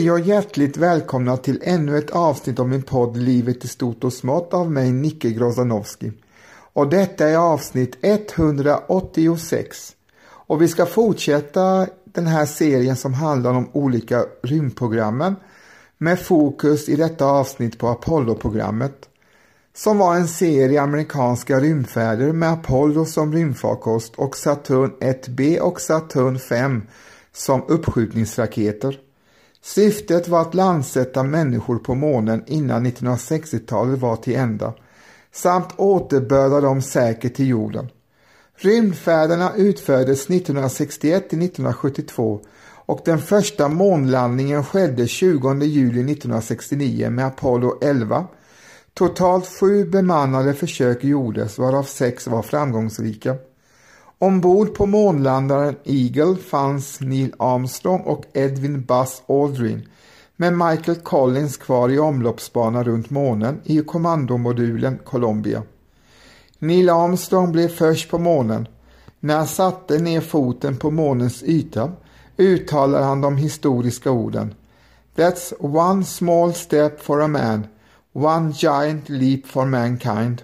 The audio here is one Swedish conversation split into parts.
Hej och hjärtligt välkomna till ännu ett avsnitt av min podd Livet i stort och smått av mig Nicke Grozanowski. Och detta är avsnitt 186. Och vi ska fortsätta den här serien som handlar om olika rymdprogrammen med fokus i detta avsnitt på Apollo-programmet som var en serie amerikanska rymdfärder med Apollo som rymdfarkost och Saturn 1B och Saturn 5 som uppskjutningsraketer. Syftet var att landsätta människor på månen innan 1960-talet var till ända samt återbörda dem säkert till jorden. Rymdfärderna utfördes 1961 till 1972 och den första månlandningen skedde 20 juli 1969 med Apollo 11. Totalt sju bemannade försök gjordes varav sex var framgångsrika. Ombord på månlandaren Eagle fanns Neil Armstrong och Edwin Buzz Aldrin med Michael Collins kvar i omloppsbana runt månen i kommandomodulen Columbia. Neil Armstrong blev först på månen. När han satte ner foten på månens yta uttalade han de historiska orden That's one small step for a man, one giant leap for mankind.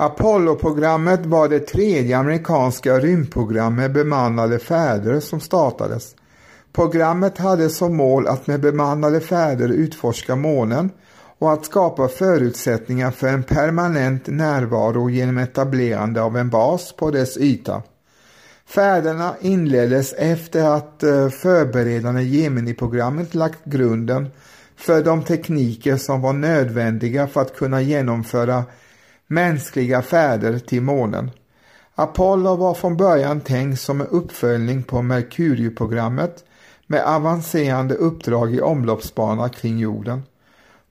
Apollo-programmet var det tredje amerikanska rymdprogram med bemannade färder som startades. Programmet hade som mål att med bemannade färder utforska månen och att skapa förutsättningar för en permanent närvaro genom etablerande av en bas på dess yta. Färderna inleddes efter att eh, förberedande Gemini-programmet lagt grunden för de tekniker som var nödvändiga för att kunna genomföra mänskliga färder till månen. Apollo var från början tänkt som en uppföljning på Merkurieprogrammet med avancerande uppdrag i omloppsbana kring jorden.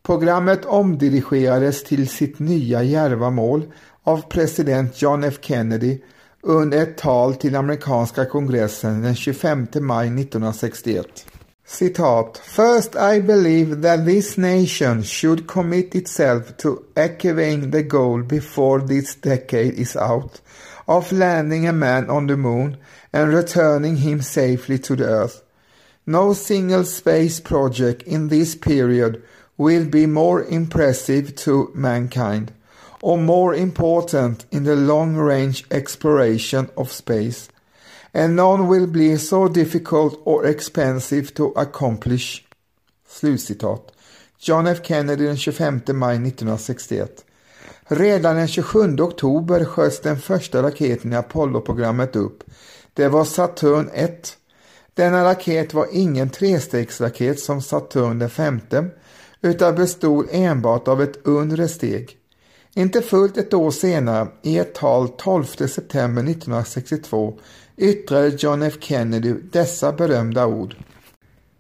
Programmet omdirigerades till sitt nya djärva mål av president John F Kennedy under ett tal till amerikanska kongressen den 25 maj 1961. Citat. First I believe that this nation should commit itself to achieving the goal before this decade is out of landing a man on the moon and returning him safely to the earth. No single space project in this period will be more impressive to mankind or more important in the long-range exploration of space and none will be so difficult or expensive to accomplish. Slutcitat. John F Kennedy den 25 maj 1961. Redan den 27 oktober sköts den första raketen i Apollo-programmet upp. Det var Saturn 1. Denna raket var ingen trestegsraket som Saturn den femte utan bestod enbart av ett undre steg. Inte fullt ett år senare, i ett tal 12 september 1962, yttrade John F Kennedy dessa berömda ord.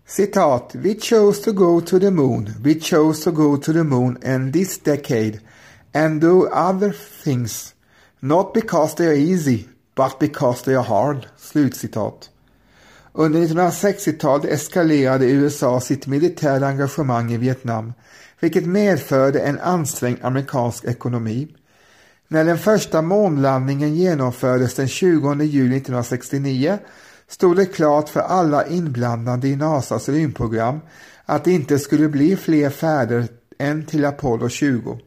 Citat, We chose to go to the moon, we chose to go to the moon and this decade and do other things, not because they are easy, but because they are hard. Slutcitat. Under 1960-talet eskalerade USA sitt militära engagemang i Vietnam, vilket medförde en ansträngd amerikansk ekonomi. När den första månlandningen genomfördes den 20 juli 1969 stod det klart för alla inblandade i NASAs rymdprogram att det inte skulle bli fler färder än till Apollo 20.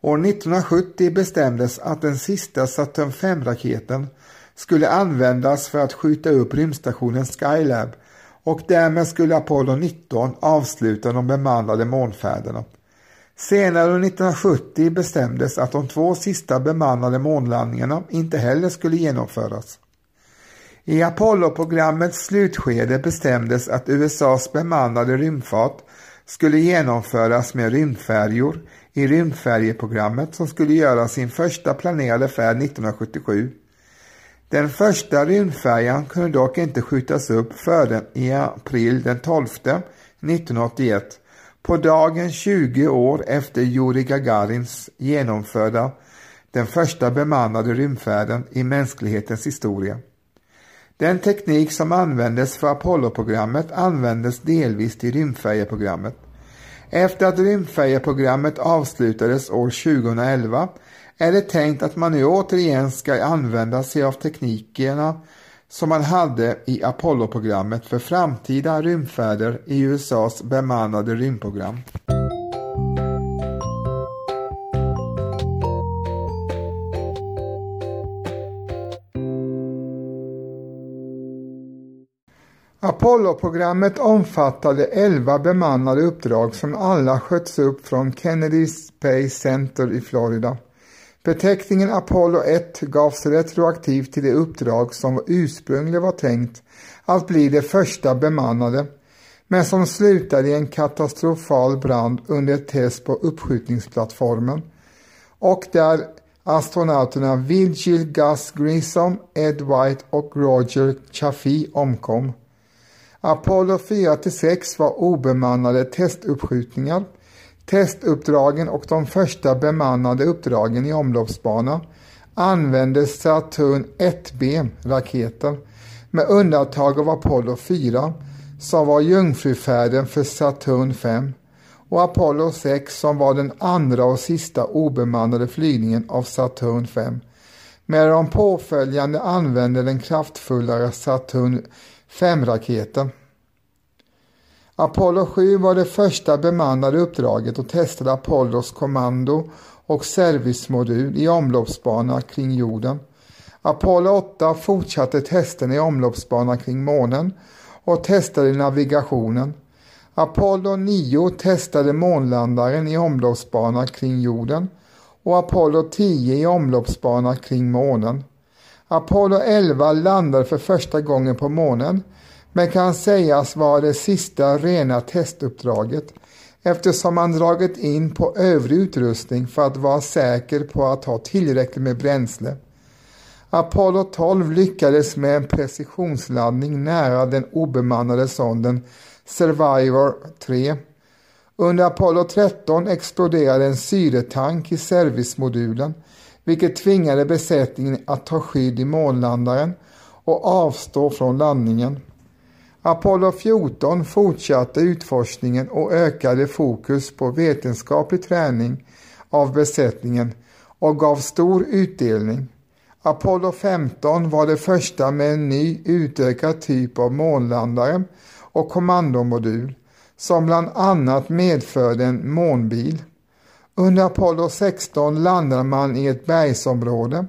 År 1970 bestämdes att den sista Saturn 5-raketen skulle användas för att skjuta upp rymdstationen Skylab och därmed skulle Apollo 19 avsluta de bemannade månfärderna. Senare under 1970 bestämdes att de två sista bemannade månlandningarna inte heller skulle genomföras. I Apollo-programmets slutskede bestämdes att USAs bemannade rymdfart skulle genomföras med rymdfärjor i rymdfärjeprogrammet som skulle göra sin första planerade färd 1977. Den första rymdfärjan kunde dock inte skjutas upp förrän i april den 12 1981 på dagen 20 år efter Yuri Gagarins genomförda den första bemannade rymdfärden i mänsklighetens historia. Den teknik som användes för Apollo-programmet användes delvis till rymdfärjeprogrammet. Efter att rymdfärjeprogrammet avslutades år 2011 är det tänkt att man nu återigen ska använda sig av teknikerna som man hade i Apollo-programmet för framtida rymdfärder i USAs bemannade rymdprogram. Apollo-programmet omfattade 11 bemannade uppdrag som alla sköts upp från Kennedy Space Center i Florida. Beteckningen Apollo 1 gavs retroaktivt till det uppdrag som ursprungligen var tänkt att bli det första bemannade, men som slutade i en katastrofal brand under ett test på uppskjutningsplattformen och där astronauterna Virgil Gus Grissom, Ed White och Roger Chaffee omkom. Apollo 4-6 var obemannade testuppskjutningar. Testuppdragen och de första bemannade uppdragen i omloppsbana använde Saturn 1B-raketer med undantag av Apollo 4 som var jungfrufärden för Saturn 5 och Apollo 6 som var den andra och sista obemannade flygningen av Saturn 5 med de påföljande använde den kraftfullare Saturn 5-raketen. Apollo 7 var det första bemannade uppdraget och testade Apollos kommando och servicemodul i omloppsbana kring jorden. Apollo 8 fortsatte testen i omloppsbana kring månen och testade navigationen. Apollo 9 testade månlandaren i omloppsbana kring jorden och Apollo 10 i omloppsbana kring månen. Apollo 11 landade för första gången på månen men kan sägas vara det sista rena testuppdraget eftersom man dragit in på övrig utrustning för att vara säker på att ha tillräckligt med bränsle. Apollo 12 lyckades med en precisionslandning nära den obemannade sonden Survivor 3. Under Apollo 13 exploderade en syretank i servicemodulen vilket tvingade besättningen att ta skydd i månlandaren och avstå från landningen. Apollo 14 fortsatte utforskningen och ökade fokus på vetenskaplig träning av besättningen och gav stor utdelning. Apollo 15 var det första med en ny utökad typ av månlandare och kommandomodul som bland annat medförde en månbil. Under Apollo 16 landade man i ett bergsområde.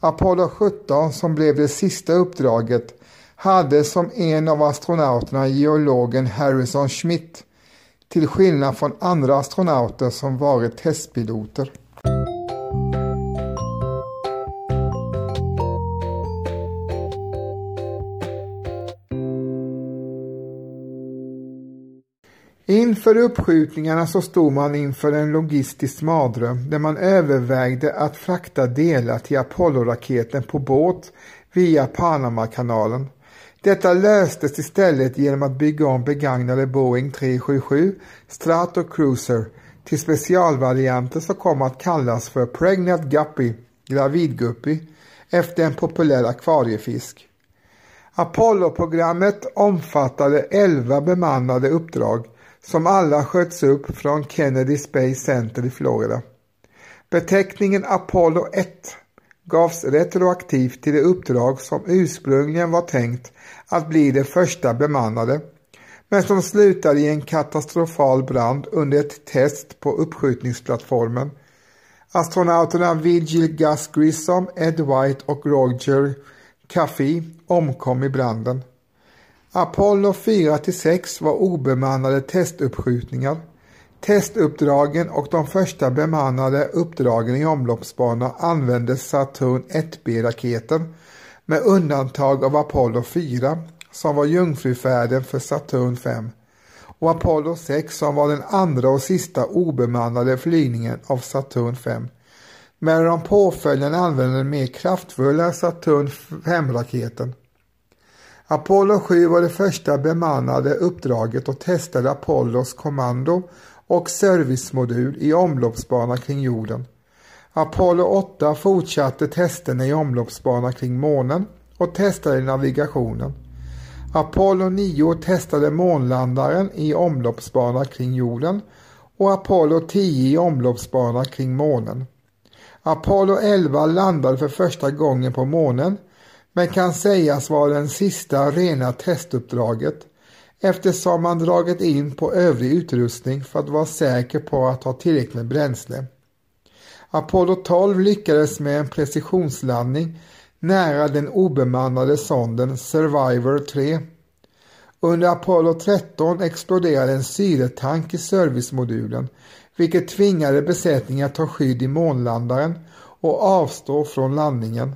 Apollo 17 som blev det sista uppdraget hade som en av astronauterna geologen Harrison Schmitt till skillnad från andra astronauter som varit testpiloter. Inför uppskjutningarna så stod man inför en logistisk mardröm där man övervägde att frakta delar till Apollo-raketen på båt via Panamakanalen. Detta löstes istället genom att bygga om begagnade Boeing 377 Stratocruiser till specialvarianter som kom att kallas för Pregnant Guppy, gravidguppy, efter en populär akvariefisk. Apollo-programmet omfattade 11 bemannade uppdrag som alla sköts upp från Kennedy Space Center i Florida. Beteckningen Apollo 1 gavs retroaktivt till det uppdrag som ursprungligen var tänkt att bli det första bemannade, men som slutade i en katastrofal brand under ett test på uppskjutningsplattformen. Astronauterna Vigil Gus Grissom, Ed White och Roger Caffey omkom i branden. Apollo 4-6 var obemannade testuppskjutningar. Testuppdragen och de första bemannade uppdragen i omloppsbana använde Saturn 1B-raketen med undantag av Apollo 4 som var jungfrufärden för Saturn 5 och Apollo 6 som var den andra och sista obemannade flygningen av Saturn 5. Men de påföljande använde den mer kraftfulla Saturn 5-raketen. Apollo 7 var det första bemannade uppdraget och testade Apollos kommando och servicemodul i omloppsbana kring jorden. Apollo 8 fortsatte testerna i omloppsbana kring månen och testade navigationen. Apollo 9 testade månlandaren i omloppsbana kring jorden och Apollo 10 i omloppsbana kring månen. Apollo 11 landade för första gången på månen men kan sägas vara den sista rena testuppdraget eftersom man dragit in på övrig utrustning för att vara säker på att ha tillräckligt med bränsle. Apollo 12 lyckades med en precisionslandning nära den obemannade sonden Survivor 3. Under Apollo 13 exploderade en syretank i servicemodulen vilket tvingade besättningen att ta skydd i månlandaren och avstå från landningen.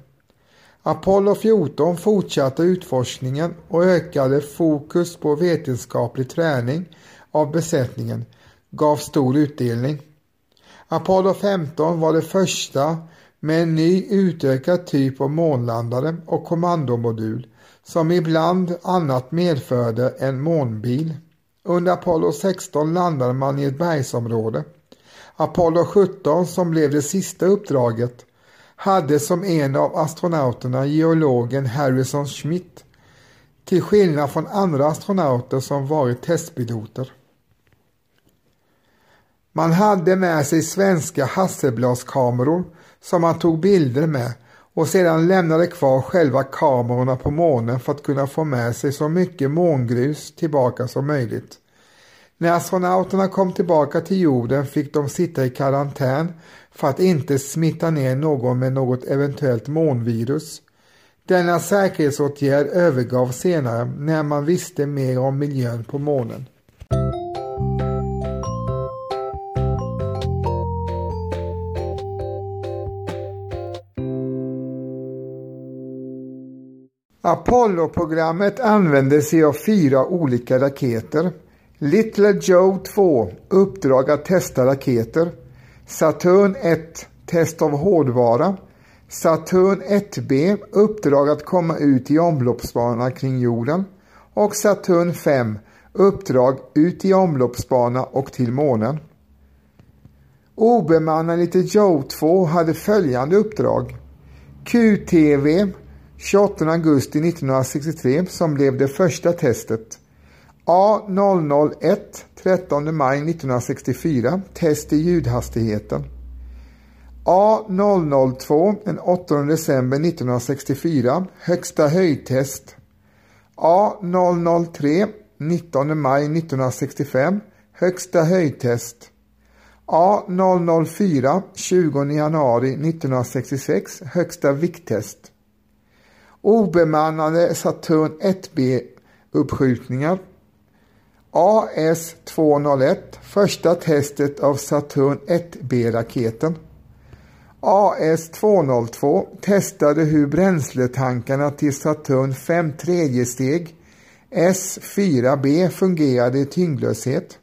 Apollo 14 fortsatte utforskningen och ökade fokus på vetenskaplig träning av besättningen gav stor utdelning. Apollo 15 var det första med en ny utökad typ av månlandare och kommandomodul som ibland annat medförde en månbil. Under Apollo 16 landade man i ett bergsområde. Apollo 17 som blev det sista uppdraget hade som en av astronauterna geologen Harrison Schmitt till skillnad från andra astronauter som varit testpiloter. Man hade med sig svenska Hasselbladskameror som man tog bilder med och sedan lämnade kvar själva kamerorna på månen för att kunna få med sig så mycket mångrus tillbaka som möjligt. När astronauterna kom tillbaka till jorden fick de sitta i karantän för att inte smitta ner någon med något eventuellt månvirus. Denna säkerhetsåtgärd övergavs senare när man visste mer om miljön på månen. Apollo-programmet använde sig av fyra olika raketer. Little Joe 2, uppdrag att testa raketer. Saturn 1, test av hårdvara. Saturn 1B, uppdrag att komma ut i omloppsbana kring jorden. Och Saturn 5, uppdrag ut i omloppsbana och till månen. Obemannad Little Joe 2 hade följande uppdrag. QTV 28 augusti 1963 som blev det första testet. A001 13 maj 1964 test i ljudhastigheten. A002 den 8 december 1964 högsta höjdtest. A003 19 maj 1965 högsta höjdtest. A004 20 januari 1966 högsta vikttest obemannade Saturn 1B-uppskjutningar. AS-201, första testet av Saturn 1B-raketen. AS-202 testade hur bränsletankarna till Saturn 5 tredje steg S4B fungerade i tyngdlöshet.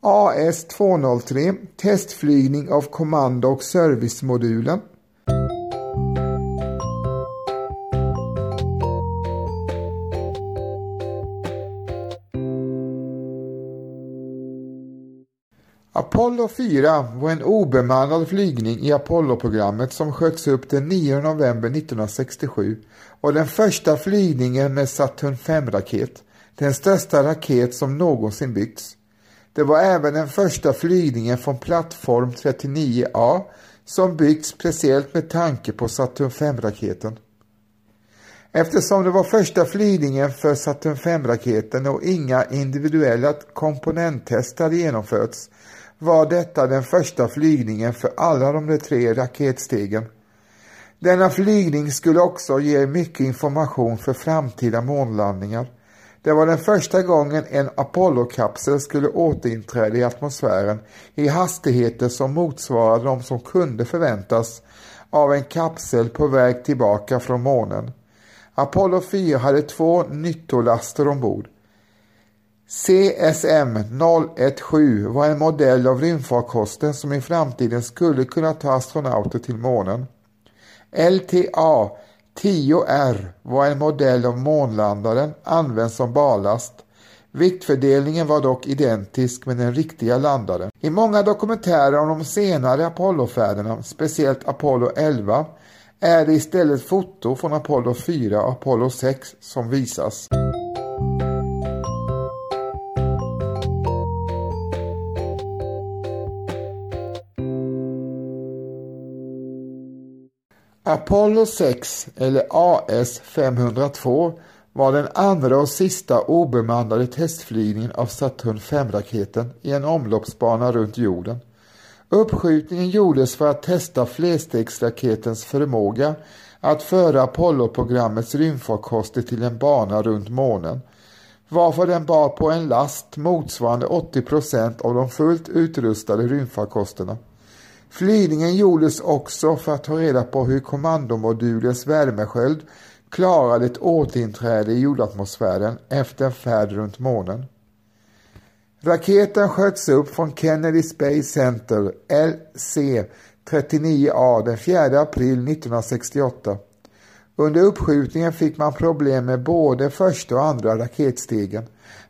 AS-203 testflygning av kommando och servicemodulen. Apollo 4 var en obemannad flygning i Apollo-programmet som sköts upp den 9 november 1967 och den första flygningen med Saturn 5-raket, den största raket som någonsin byggts. Det var även den första flygningen från plattform 39A som byggts speciellt med tanke på Saturn 5-raketen. Eftersom det var första flygningen för Saturn 5-raketen och inga individuella komponenttester hade genomförts var detta den första flygningen för alla de tre raketstegen. Denna flygning skulle också ge mycket information för framtida månlandningar. Det var den första gången en Apollo-kapsel skulle återinträda i atmosfären i hastigheter som motsvarade de som kunde förväntas av en kapsel på väg tillbaka från månen. Apollo 4 hade två nyttolaster ombord. CSM 017 var en modell av rymdfarkosten som i framtiden skulle kunna ta astronauter till månen. LTA 10R var en modell av månlandaren använd som ballast. Viktfördelningen var dock identisk med den riktiga landaren. I många dokumentärer om de senare Apollofärderna, speciellt Apollo 11, är det istället foto från Apollo 4 och Apollo 6 som visas. Apollo 6 eller AS 502 var den andra och sista obemannade testflygningen av Saturn 5-raketen i en omloppsbana runt jorden. Uppskjutningen gjordes för att testa flerstegsraketens förmåga att föra Apollo-programmets rymdfarkoster till en bana runt månen, varför den bar på en last motsvarande 80 procent av de fullt utrustade rymdfarkosterna. Flygningen gjordes också för att ta reda på hur kommandomodulens värmesköld klarade ett återinträde i jordatmosfären efter en färd runt månen. Raketen sköts upp från Kennedy Space Center, LC-39A, den 4 april 1968. Under uppskjutningen fick man problem med både första och andra raketstegen,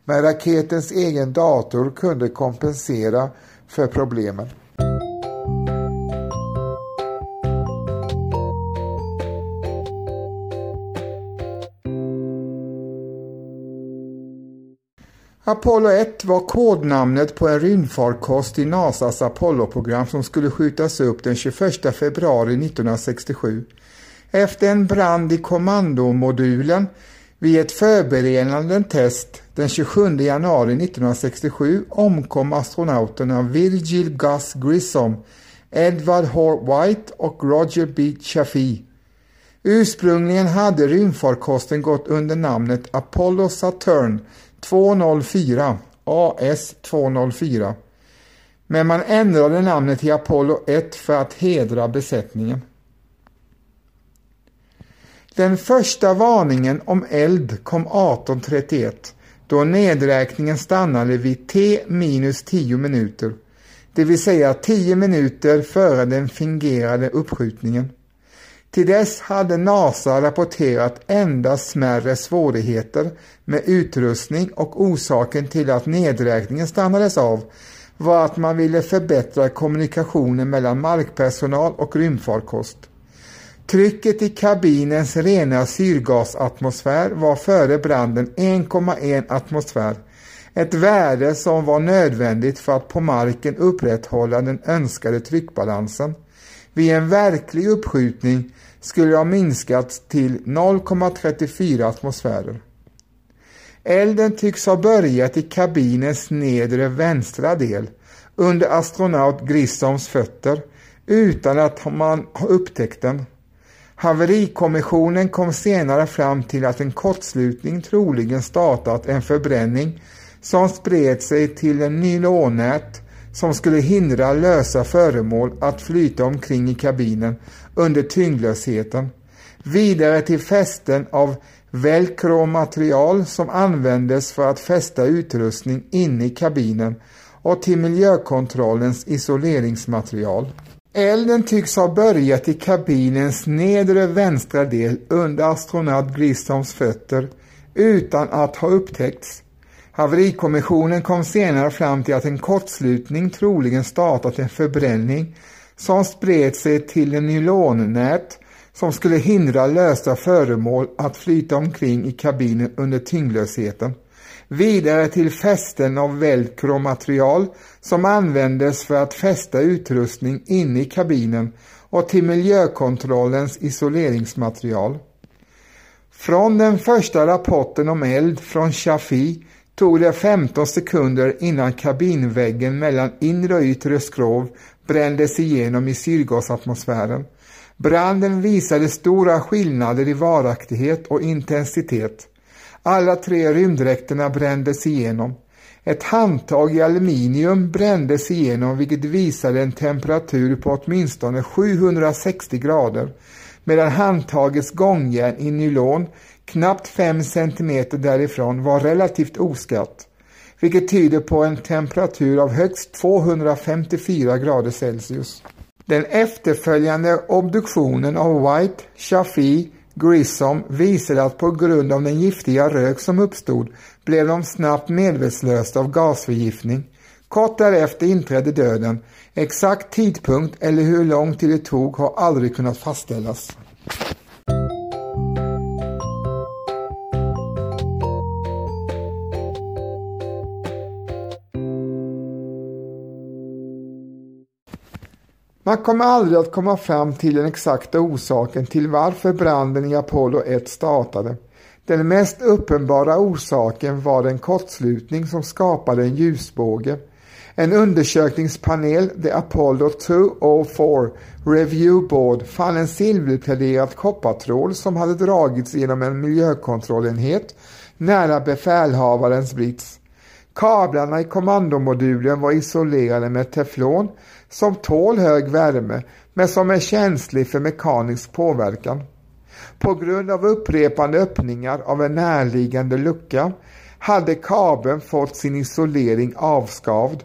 men raketens egen dator kunde kompensera för problemen. Apollo 1 var kodnamnet på en rymdfarkost i NASAs Apollo-program som skulle skjutas upp den 21 februari 1967. Efter en brand i kommandomodulen vid ett förberedande test den 27 januari 1967 omkom astronauterna Virgil Gus Grissom, Edward H. White och Roger B. Chaffee. Ursprungligen hade rymdfarkosten gått under namnet Apollo Saturn 204 AS 204 men man ändrade namnet till Apollo 1 för att hedra besättningen. Den första varningen om eld kom 1831 då nedräkningen stannade vid T minus 10 minuter, det vill säga 10 minuter före den fingerade uppskjutningen. Till dess hade NASA rapporterat endast smärre svårigheter med utrustning och orsaken till att nedräkningen stannades av var att man ville förbättra kommunikationen mellan markpersonal och rymdfarkost. Trycket i kabinens rena syrgasatmosfär var före branden 1,1 atmosfär, ett värde som var nödvändigt för att på marken upprätthålla den önskade tryckbalansen. Vid en verklig uppskjutning skulle ha minskat till 0,34 atmosfärer. Elden tycks ha börjat i kabinens nedre vänstra del under astronaut Grissoms fötter utan att man har upptäckt den. Haverikommissionen kom senare fram till att en kortslutning troligen startat en förbränning som spred sig till en nylonnät som skulle hindra lösa föremål att flyta omkring i kabinen under tyngdlösheten. Vidare till fästen av velcro-material som användes för att fästa utrustning inne i kabinen och till miljökontrollens isoleringsmaterial. Elden tycks ha börjat i kabinens nedre vänstra del under astronaut Gristoms fötter utan att ha upptäckts. Haverikommissionen kom senare fram till att en kortslutning troligen startat en förbränning som spred sig till en nylonnät som skulle hindra lösa föremål att flyta omkring i kabinen under tyngdlösheten. Vidare till fästen av velcro-material som användes för att fästa utrustning inne i kabinen och till miljökontrollens isoleringsmaterial. Från den första rapporten om eld från Chaffee tog det 15 sekunder innan kabinväggen mellan inre och yttre skrov brändes igenom i syrgasatmosfären. Branden visade stora skillnader i varaktighet och intensitet. Alla tre rymddräkterna brändes igenom. Ett handtag i aluminium brändes igenom vilket visade en temperatur på åtminstone 760 grader medan handtagets gångjärn i nylon knappt 5 cm därifrån var relativt oskatt vilket tyder på en temperatur av högst 254 grader Celsius. Den efterföljande obduktionen av White, Chaffee, Grissom visade att på grund av den giftiga rök som uppstod blev de snabbt medvetslösa av gasförgiftning. Kort därefter inträdde döden. Exakt tidpunkt eller hur lång tid det tog har aldrig kunnat fastställas. Man kommer aldrig att komma fram till den exakta orsaken till varför branden i Apollo 1 startade. Den mest uppenbara orsaken var en kortslutning som skapade en ljusbåge. En undersökningspanel, The Apollo 204 Review Board, fann en silverpläderad koppartråd som hade dragits genom en miljökontrollenhet nära befälhavarens brits. Kablarna i kommandomodulen var isolerade med teflon som tål hög värme men som är känslig för mekanisk påverkan. På grund av upprepande öppningar av en närliggande lucka hade kabeln fått sin isolering avskavd.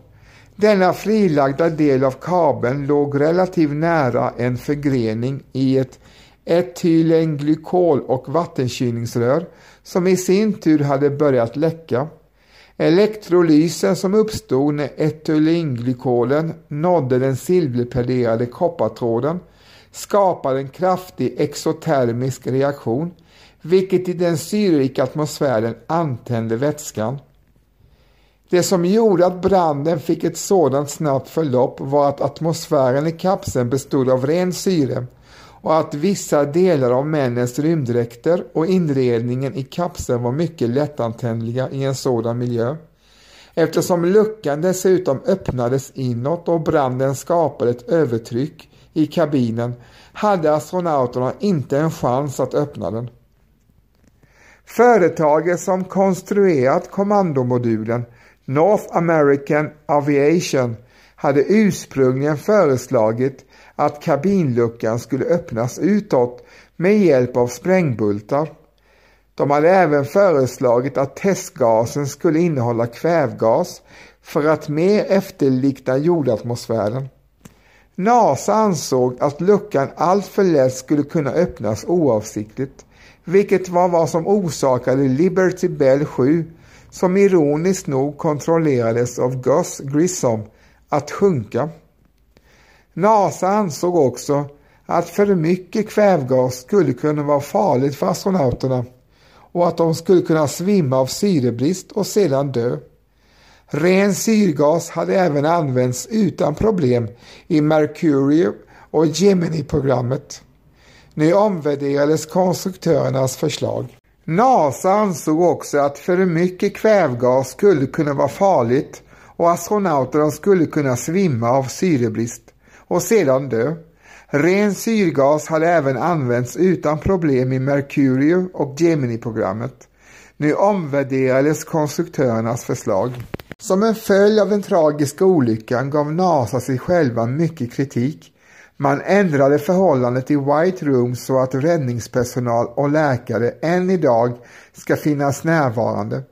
Denna frilagda del av kabeln låg relativt nära en förgrening i ett etylenglykol och vattenkylningsrör som i sin tur hade börjat läcka. Elektrolysen som uppstod när etylenglykolen nådde den silverpläderade koppartråden skapade en kraftig exotermisk reaktion vilket i den syrerika atmosfären antände vätskan. Det som gjorde att branden fick ett sådant snabbt förlopp var att atmosfären i kapseln bestod av ren syre och att vissa delar av männens rymddräkter och inredningen i kapseln var mycket lättantändliga i en sådan miljö. Eftersom luckan dessutom öppnades inåt och branden skapade ett övertryck i kabinen hade astronauterna inte en chans att öppna den. Företaget som konstruerat kommandomodulen North American Aviation hade ursprungligen föreslagit att kabinluckan skulle öppnas utåt med hjälp av sprängbultar. De hade även föreslagit att testgasen skulle innehålla kvävgas för att mer efterlikna jordatmosfären. NASA ansåg att luckan alltför lätt skulle kunna öppnas oavsiktligt, vilket var vad som orsakade Liberty Bell 7, som ironiskt nog kontrollerades av Gus Grissom, att sjunka. NASA ansåg också att för mycket kvävgas skulle kunna vara farligt för astronauterna och att de skulle kunna svimma av syrebrist och sedan dö. Ren syrgas hade även använts utan problem i Mercury och Gemini-programmet. Nu omvärderades konstruktörernas förslag. NASA ansåg också att för mycket kvävgas skulle kunna vara farligt och astronauterna skulle kunna svimma av syrebrist och sedan dö. Ren syrgas hade även använts utan problem i Mercurio och Gemini-programmet. Nu omvärderades konstruktörernas förslag. Som en följd av den tragiska olyckan gav NASA sig själva mycket kritik. Man ändrade förhållandet i White Room så att räddningspersonal och läkare än idag ska finnas närvarande.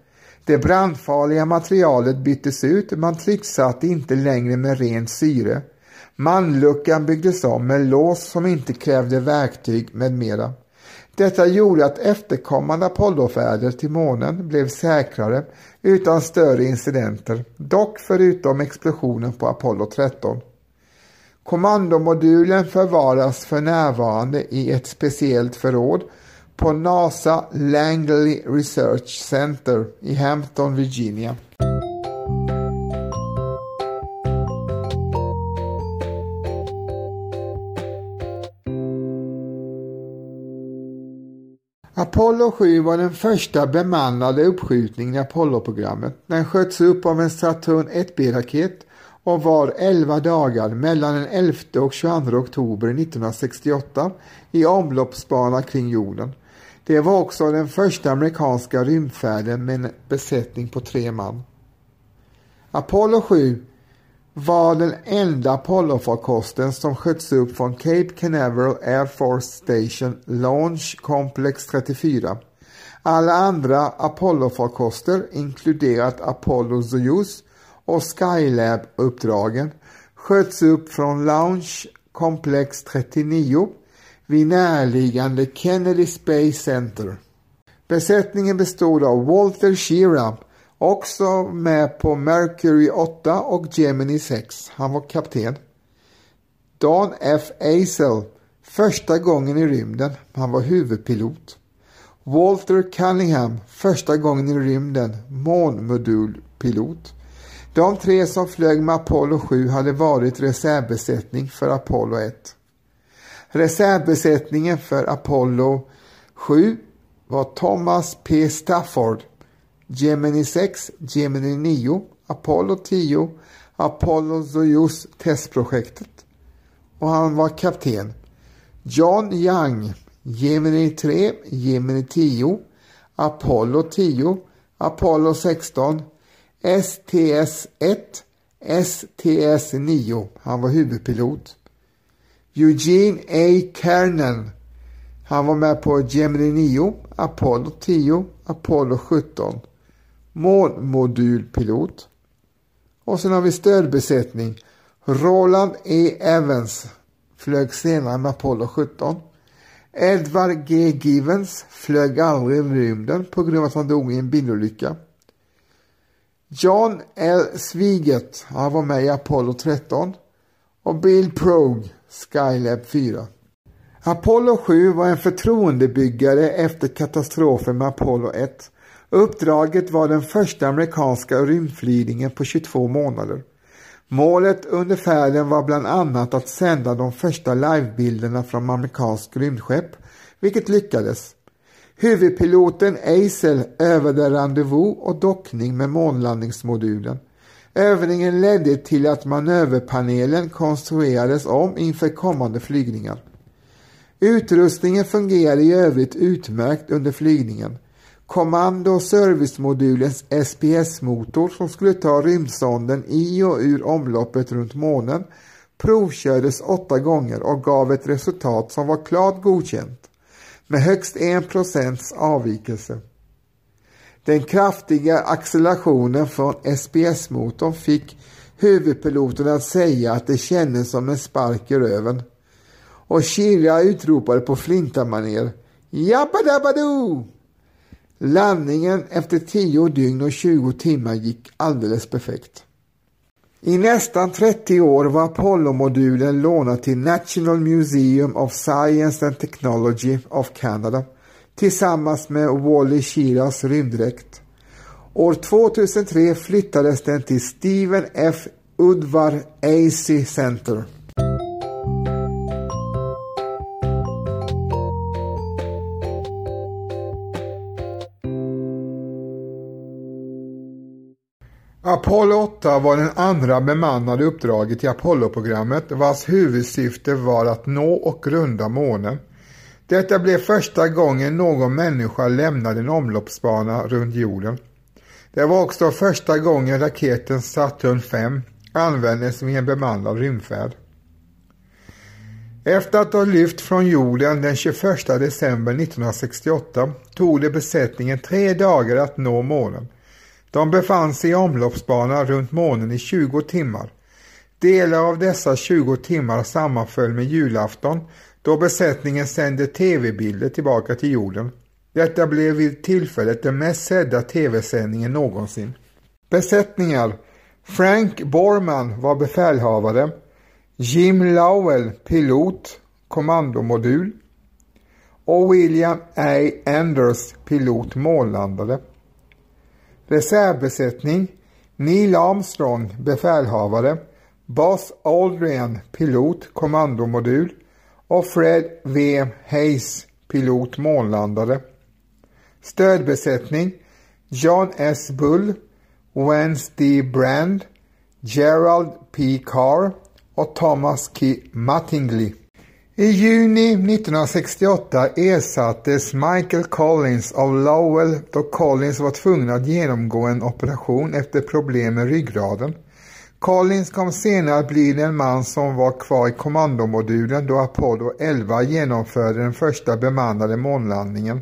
Det brandfarliga materialet byttes ut, man trycksatte inte längre med rent syre. Manluckan byggdes om med lås som inte krävde verktyg med mera. Detta gjorde att efterkommande Apollofärder till månen blev säkrare utan större incidenter, dock förutom explosionen på Apollo 13. Kommandomodulen förvaras för närvarande i ett speciellt förråd på NASA Langley Research Center i Hampton, Virginia. Apollo 7 var den första bemannade uppskjutningen i Apollo-programmet. Den sköts upp av en Saturn 1B-raket och var 11 dagar mellan den 11 och 22 oktober 1968 i omloppsbana kring jorden. Det var också den första amerikanska rymdfärden med en besättning på tre man. Apollo 7 var den enda Apollo-farkosten som sköts upp från Cape Canaveral Air Force Station Launch Complex 34. Alla andra Apollo-farkoster, inkluderat Apollo Soyuz och Skylab-uppdragen, sköts upp från Launch Complex 39 vid närliggande Kennedy Space Center. Besättningen bestod av Walter Shearup, Också med på Mercury 8 och Gemini 6. Han var kapten. Dan F. Eisel. Första gången i rymden. Han var huvudpilot. Walter Cunningham. Första gången i rymden. Månmodulpilot. De tre som flög med Apollo 7 hade varit reservbesättning för Apollo 1. Reservbesättningen för Apollo 7 var Thomas P. Stafford, Gemini 6, Gemini 9, Apollo 10, Apollo Soyuz testprojektet och han var kapten. John Young, Gemini 3, Gemini 10, Apollo 10, Apollo 16, STS 1, STS 9. Han var huvudpilot. Eugene A. Kernan. Han var med på Gemini 9, Apollo 10, Apollo 17 målmodulpilot Och sen har vi stödbesättning. Roland E. Evans flög senare med Apollo 17. Edward G. Givens flög aldrig i rymden på grund av att han dog i en bilolycka. John L. Sviget, han var med i Apollo 13. Och Bill Progue, Skylab 4. Apollo 7 var en förtroendebyggare efter katastrofen med Apollo 1. Uppdraget var den första amerikanska rymdflygningen på 22 månader. Målet under färden var bland annat att sända de första livebilderna från amerikansk rymdskepp, vilket lyckades. Huvudpiloten Eisel övade rendezvous och dockning med månlandningsmodulen. Övningen ledde till att manöverpanelen konstruerades om inför kommande flygningar. Utrustningen fungerade i övrigt utmärkt under flygningen. Kommando och servicemodulens SPS-motor som skulle ta rymdsonden i och ur omloppet runt månen provkördes åtta gånger och gav ett resultat som var klart godkänt med högst 1% avvikelse. Den kraftiga accelerationen från SPS-motorn fick huvudpiloten att säga att det kändes som en spark i röven. Och Shira utropade på flintamanér ”Jabba dabba doo!” Landningen efter 10 dygn och 20 timmar gick alldeles perfekt. I nästan 30 år var Apollo-modulen lånad till National Museum of Science and Technology of Canada tillsammans med Wally Shiras rymddräkt. År 2003 flyttades den till Stephen F. Udvar AC Center. Apollo 8 var den andra bemannade uppdraget i Apollo-programmet vars huvudsyfte var att nå och runda månen. Detta blev första gången någon människa lämnade en omloppsbana runt jorden. Det var också första gången raketen Saturn 5 användes vid en bemannad rymdfärd. Efter att ha lyft från jorden den 21 december 1968 tog det besättningen tre dagar att nå månen. De befann sig i omloppsbana runt månen i 20 timmar. Delar av dessa 20 timmar sammanföll med julafton då besättningen sände tv-bilder tillbaka till jorden. Detta blev vid tillfället den mest sedda tv-sändningen någonsin. Besättningar Frank Borman var befälhavare, Jim Lowell pilot, kommandomodul och William A. Anders pilot månlandare. Reservbesättning Neil Armstrong befälhavare, Buzz Aldrin pilot kommandomodul och Fred V. Hayes pilot månlandare. Stödbesättning John S. Bull, Wens D. Brand, Gerald P. Carr och Thomas K. Mattingly. I juni 1968 ersattes Michael Collins av Lowell då Collins var tvungen att genomgå en operation efter problem med ryggraden. Collins kom senare att bli den man som var kvar i kommandomodulen då Apollo 11 genomförde den första bemannade månlandningen.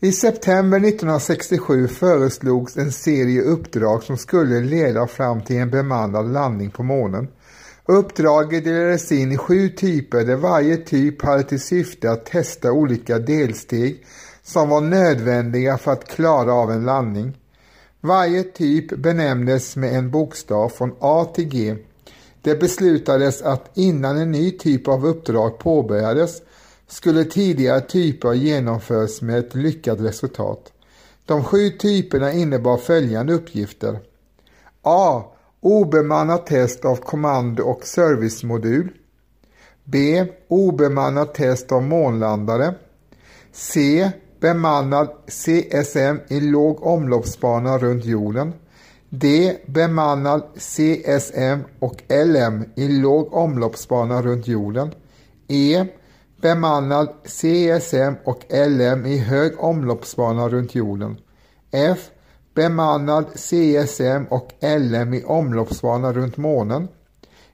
I september 1967 föreslogs en serie uppdrag som skulle leda fram till en bemannad landning på månen. Uppdraget delades in i sju typer där varje typ hade till syfte att testa olika delsteg som var nödvändiga för att klara av en landning. Varje typ benämndes med en bokstav från A till G. Det beslutades att innan en ny typ av uppdrag påbörjades skulle tidigare typer genomföras med ett lyckat resultat. De sju typerna innebar följande uppgifter. A. Obemannat test av kommando och servicemodul. B. Obemannat test av månlandare. C. Bemannad CSM i låg omloppsbana runt jorden. D. Bemannad CSM och LM i låg omloppsbana runt jorden. E. Bemannad CSM och LM i hög omloppsbana runt jorden. F. Bemannad CSM och LM i omloppsbana runt månen.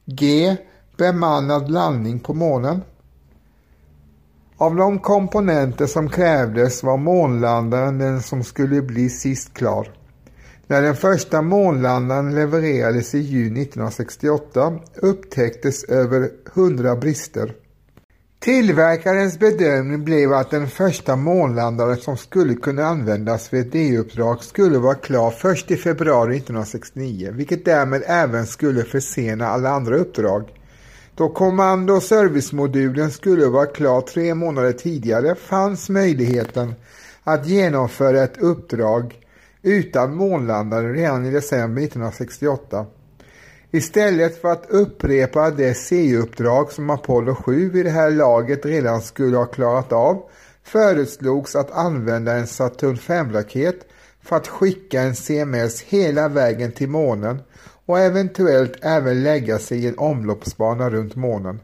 G. Bemannad landning på månen. Av de komponenter som krävdes var månlandaren den som skulle bli sist klar. När den första månlandaren levererades i juni 1968 upptäcktes över 100 brister. Tillverkarens bedömning blev att den första månlandaren som skulle kunna användas vid ett D-uppdrag skulle vara klar först i februari 1969, vilket därmed även skulle försena alla andra uppdrag. Då kommando och servicemodulen skulle vara klar tre månader tidigare fanns möjligheten att genomföra ett uppdrag utan månlandare redan i december 1968. Istället för att upprepa det C-uppdrag som Apollo 7 vid det här laget redan skulle ha klarat av föreslogs att använda en Saturn 5-raket för att skicka en CMS hela vägen till månen och eventuellt även lägga sig i en omloppsbana runt månen.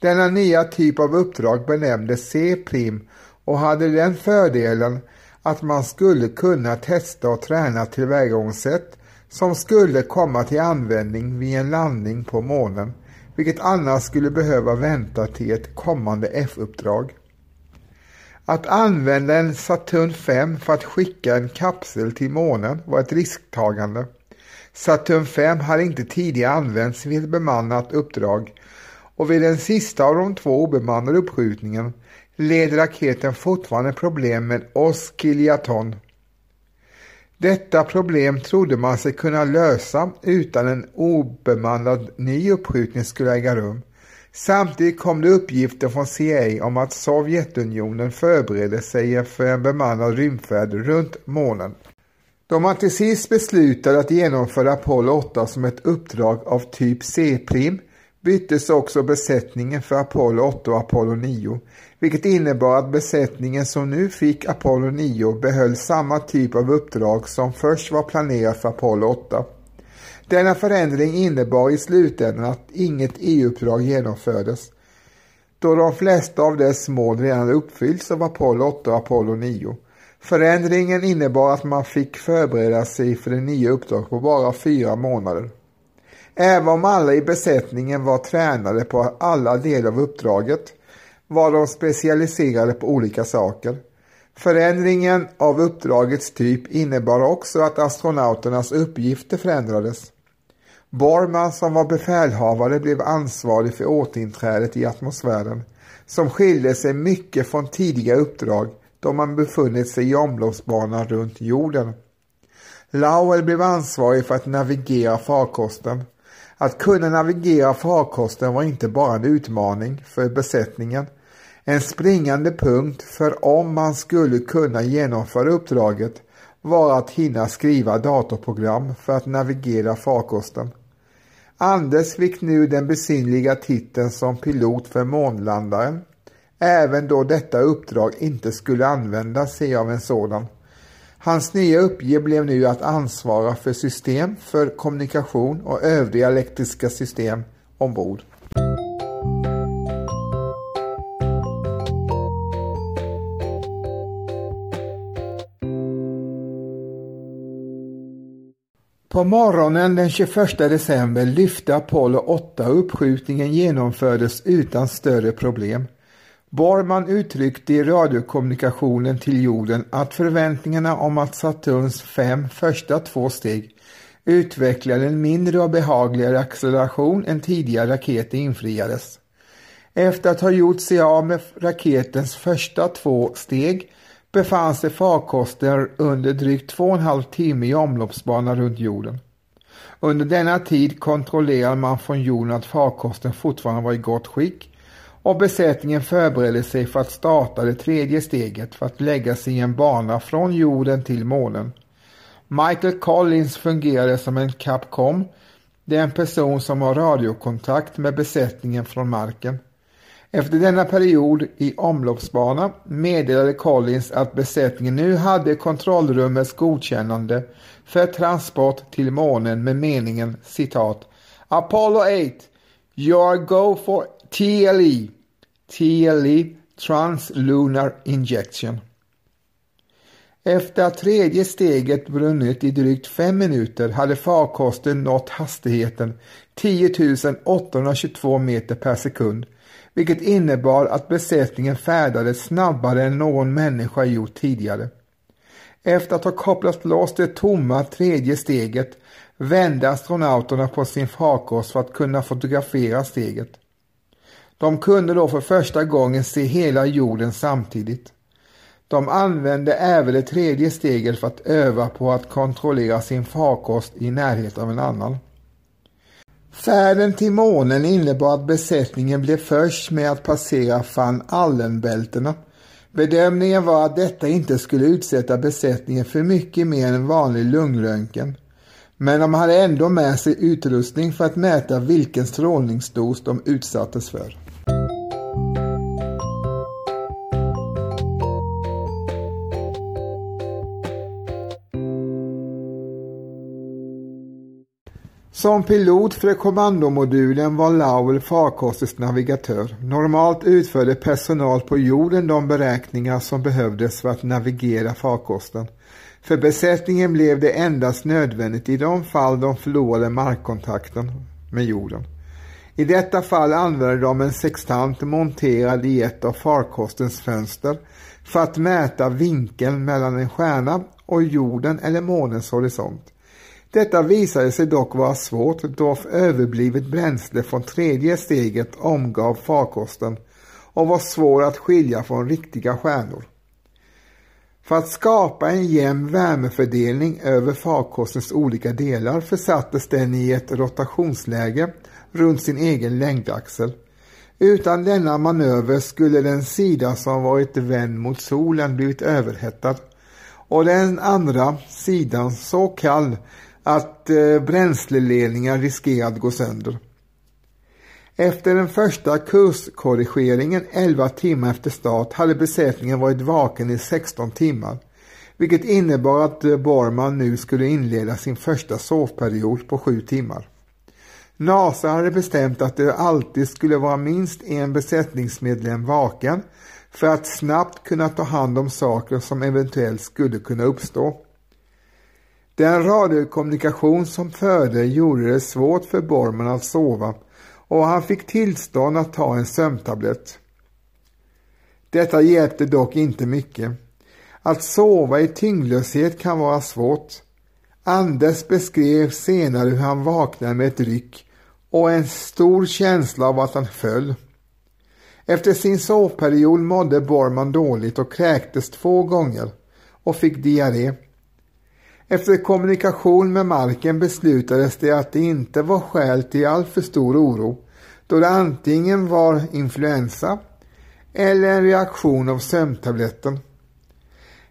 Denna nya typ av uppdrag benämndes C-prim och hade den fördelen att man skulle kunna testa och träna tillvägagångssätt som skulle komma till användning vid en landning på månen, vilket annars skulle behöva vänta till ett kommande F-uppdrag. Att använda en Saturn 5 för att skicka en kapsel till månen var ett risktagande. Saturn 5 hade inte tidigare använts vid ett bemannat uppdrag och vid den sista av de två obemannade uppskjutningen led raketen fortfarande problem med oscillation. Detta problem trodde man sig kunna lösa utan en obemannad ny uppskjutning skulle äga rum. Samtidigt kom det uppgifter från CIA om att Sovjetunionen förberedde sig för en bemannad rymdfärd runt månen. Då man till sist beslutade att genomföra Apollo 8 som ett uppdrag av typ C-prim byttes också besättningen för Apollo 8 och Apollo 9, vilket innebar att besättningen som nu fick Apollo 9 behöll samma typ av uppdrag som först var planerat för Apollo 8. Denna förändring innebar i slutändan att inget EU-uppdrag genomfördes, då de flesta av dess mål redan uppfyllts av Apollo 8 och Apollo 9. Förändringen innebar att man fick förbereda sig för det nya uppdraget på bara fyra månader. Även om alla i besättningen var tränade på alla delar av uppdraget var de specialiserade på olika saker. Förändringen av uppdragets typ innebar också att astronauternas uppgifter förändrades. Borman som var befälhavare blev ansvarig för återinträdet i atmosfären som skilde sig mycket från tidigare uppdrag då man befunnit sig i omloppsbanan runt jorden. Lowell blev ansvarig för att navigera farkosten. Att kunna navigera farkosten var inte bara en utmaning för besättningen. En springande punkt för om man skulle kunna genomföra uppdraget var att hinna skriva datorprogram för att navigera farkosten. Anders fick nu den besynliga titeln som pilot för månlandaren även då detta uppdrag inte skulle användas sig av en sådan. Hans nya uppgift blev nu att ansvara för system för kommunikation och övriga elektriska system ombord. På morgonen den 21 december lyfte Apollo 8 och uppskjutningen genomfördes utan större problem. Borman uttryckte i radiokommunikationen till jorden att förväntningarna om att Saturns fem första två steg utvecklade en mindre och behagligare acceleration än tidigare raketer infriades. Efter att ha gjort sig av med raketens första två steg befann sig farkosten under drygt två och en halv timme i omloppsbana runt jorden. Under denna tid kontrollerade man från jorden att farkosten fortfarande var i gott skick och besättningen förberedde sig för att starta det tredje steget för att lägga sig i en bana från jorden till månen. Michael Collins fungerade som en Capcom. Det är en person som har radiokontakt med besättningen från marken. Efter denna period i omloppsbana meddelade Collins att besättningen nu hade kontrollrummets godkännande för transport till månen med meningen citat Apollo 8 You are go for TLE TLE Translunar Injection efter att tredje steget brunnit i drygt fem minuter hade farkosten nått hastigheten 10 822 meter per sekund, vilket innebar att besättningen färdades snabbare än någon människa gjort tidigare. Efter att ha kopplat loss det tomma tredje steget vände astronauterna på sin farkost för att kunna fotografera steget. De kunde då för första gången se hela jorden samtidigt. De använde även det tredje steget för att öva på att kontrollera sin farkost i närheten av en annan. Färden till månen innebar att besättningen blev först med att passera van Allen-bältena. Bedömningen var att detta inte skulle utsätta besättningen för mycket mer än vanlig lungröntgen. Men de hade ändå med sig utrustning för att mäta vilken strålningsdos de utsattes för. Som pilot för kommandomodulen var Lowell farkostens navigatör. Normalt utförde personal på jorden de beräkningar som behövdes för att navigera farkosten. För besättningen blev det endast nödvändigt i de fall de förlorade markkontakten med jorden. I detta fall använde de en sextant monterad i ett av farkostens fönster för att mäta vinkeln mellan en stjärna och jorden eller månens horisont. Detta visade sig dock vara svårt då överblivet bränsle från tredje steget omgav farkosten och var svår att skilja från riktiga stjärnor. För att skapa en jämn värmefördelning över farkostens olika delar försattes den i ett rotationsläge runt sin egen längdaxel. Utan denna manöver skulle den sida som varit vänd mot solen blivit överhettad och den andra sidan så kall att eh, bränsleledningar riskerade att gå sönder. Efter den första kurskorrigeringen 11 timmar efter start hade besättningen varit vaken i 16 timmar, vilket innebar att eh, Borman nu skulle inleda sin första sovperiod på 7 timmar. NASA hade bestämt att det alltid skulle vara minst en besättningsmedlem vaken för att snabbt kunna ta hand om saker som eventuellt skulle kunna uppstå. Den radiokommunikation som förde gjorde det svårt för Borman att sova och han fick tillstånd att ta en sömntablett. Detta hjälpte dock inte mycket. Att sova i tyngdlöshet kan vara svårt. Anders beskrev senare hur han vaknade med ett ryck och en stor känsla av att han föll. Efter sin sovperiod mådde Borman dåligt och kräktes två gånger och fick diarré. Efter kommunikation med marken beslutades det att det inte var skäl till alltför stor oro då det antingen var influensa eller en reaktion av sömntabletten.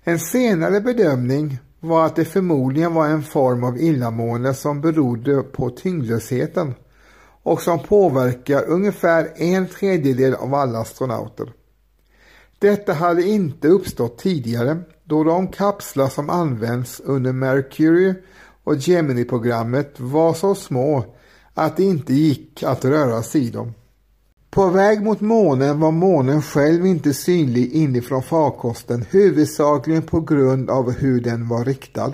En senare bedömning var att det förmodligen var en form av illamående som berodde på tyngdlösheten och som påverkar ungefär en tredjedel av alla astronauter. Detta hade inte uppstått tidigare då de kapslar som används under Mercury och Gemini-programmet var så små att det inte gick att röra sig i dem. På väg mot månen var månen själv inte synlig inifrån farkosten huvudsakligen på grund av hur den var riktad.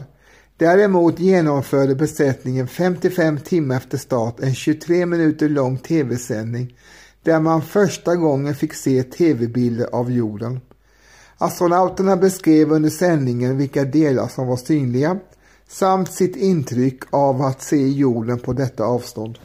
Däremot genomförde besättningen 55 timmar efter start en 23 minuter lång tv-sändning där man första gången fick se tv-bilder av jorden. Astronauterna beskrev under sändningen vilka delar som var synliga samt sitt intryck av att se jorden på detta avstånd.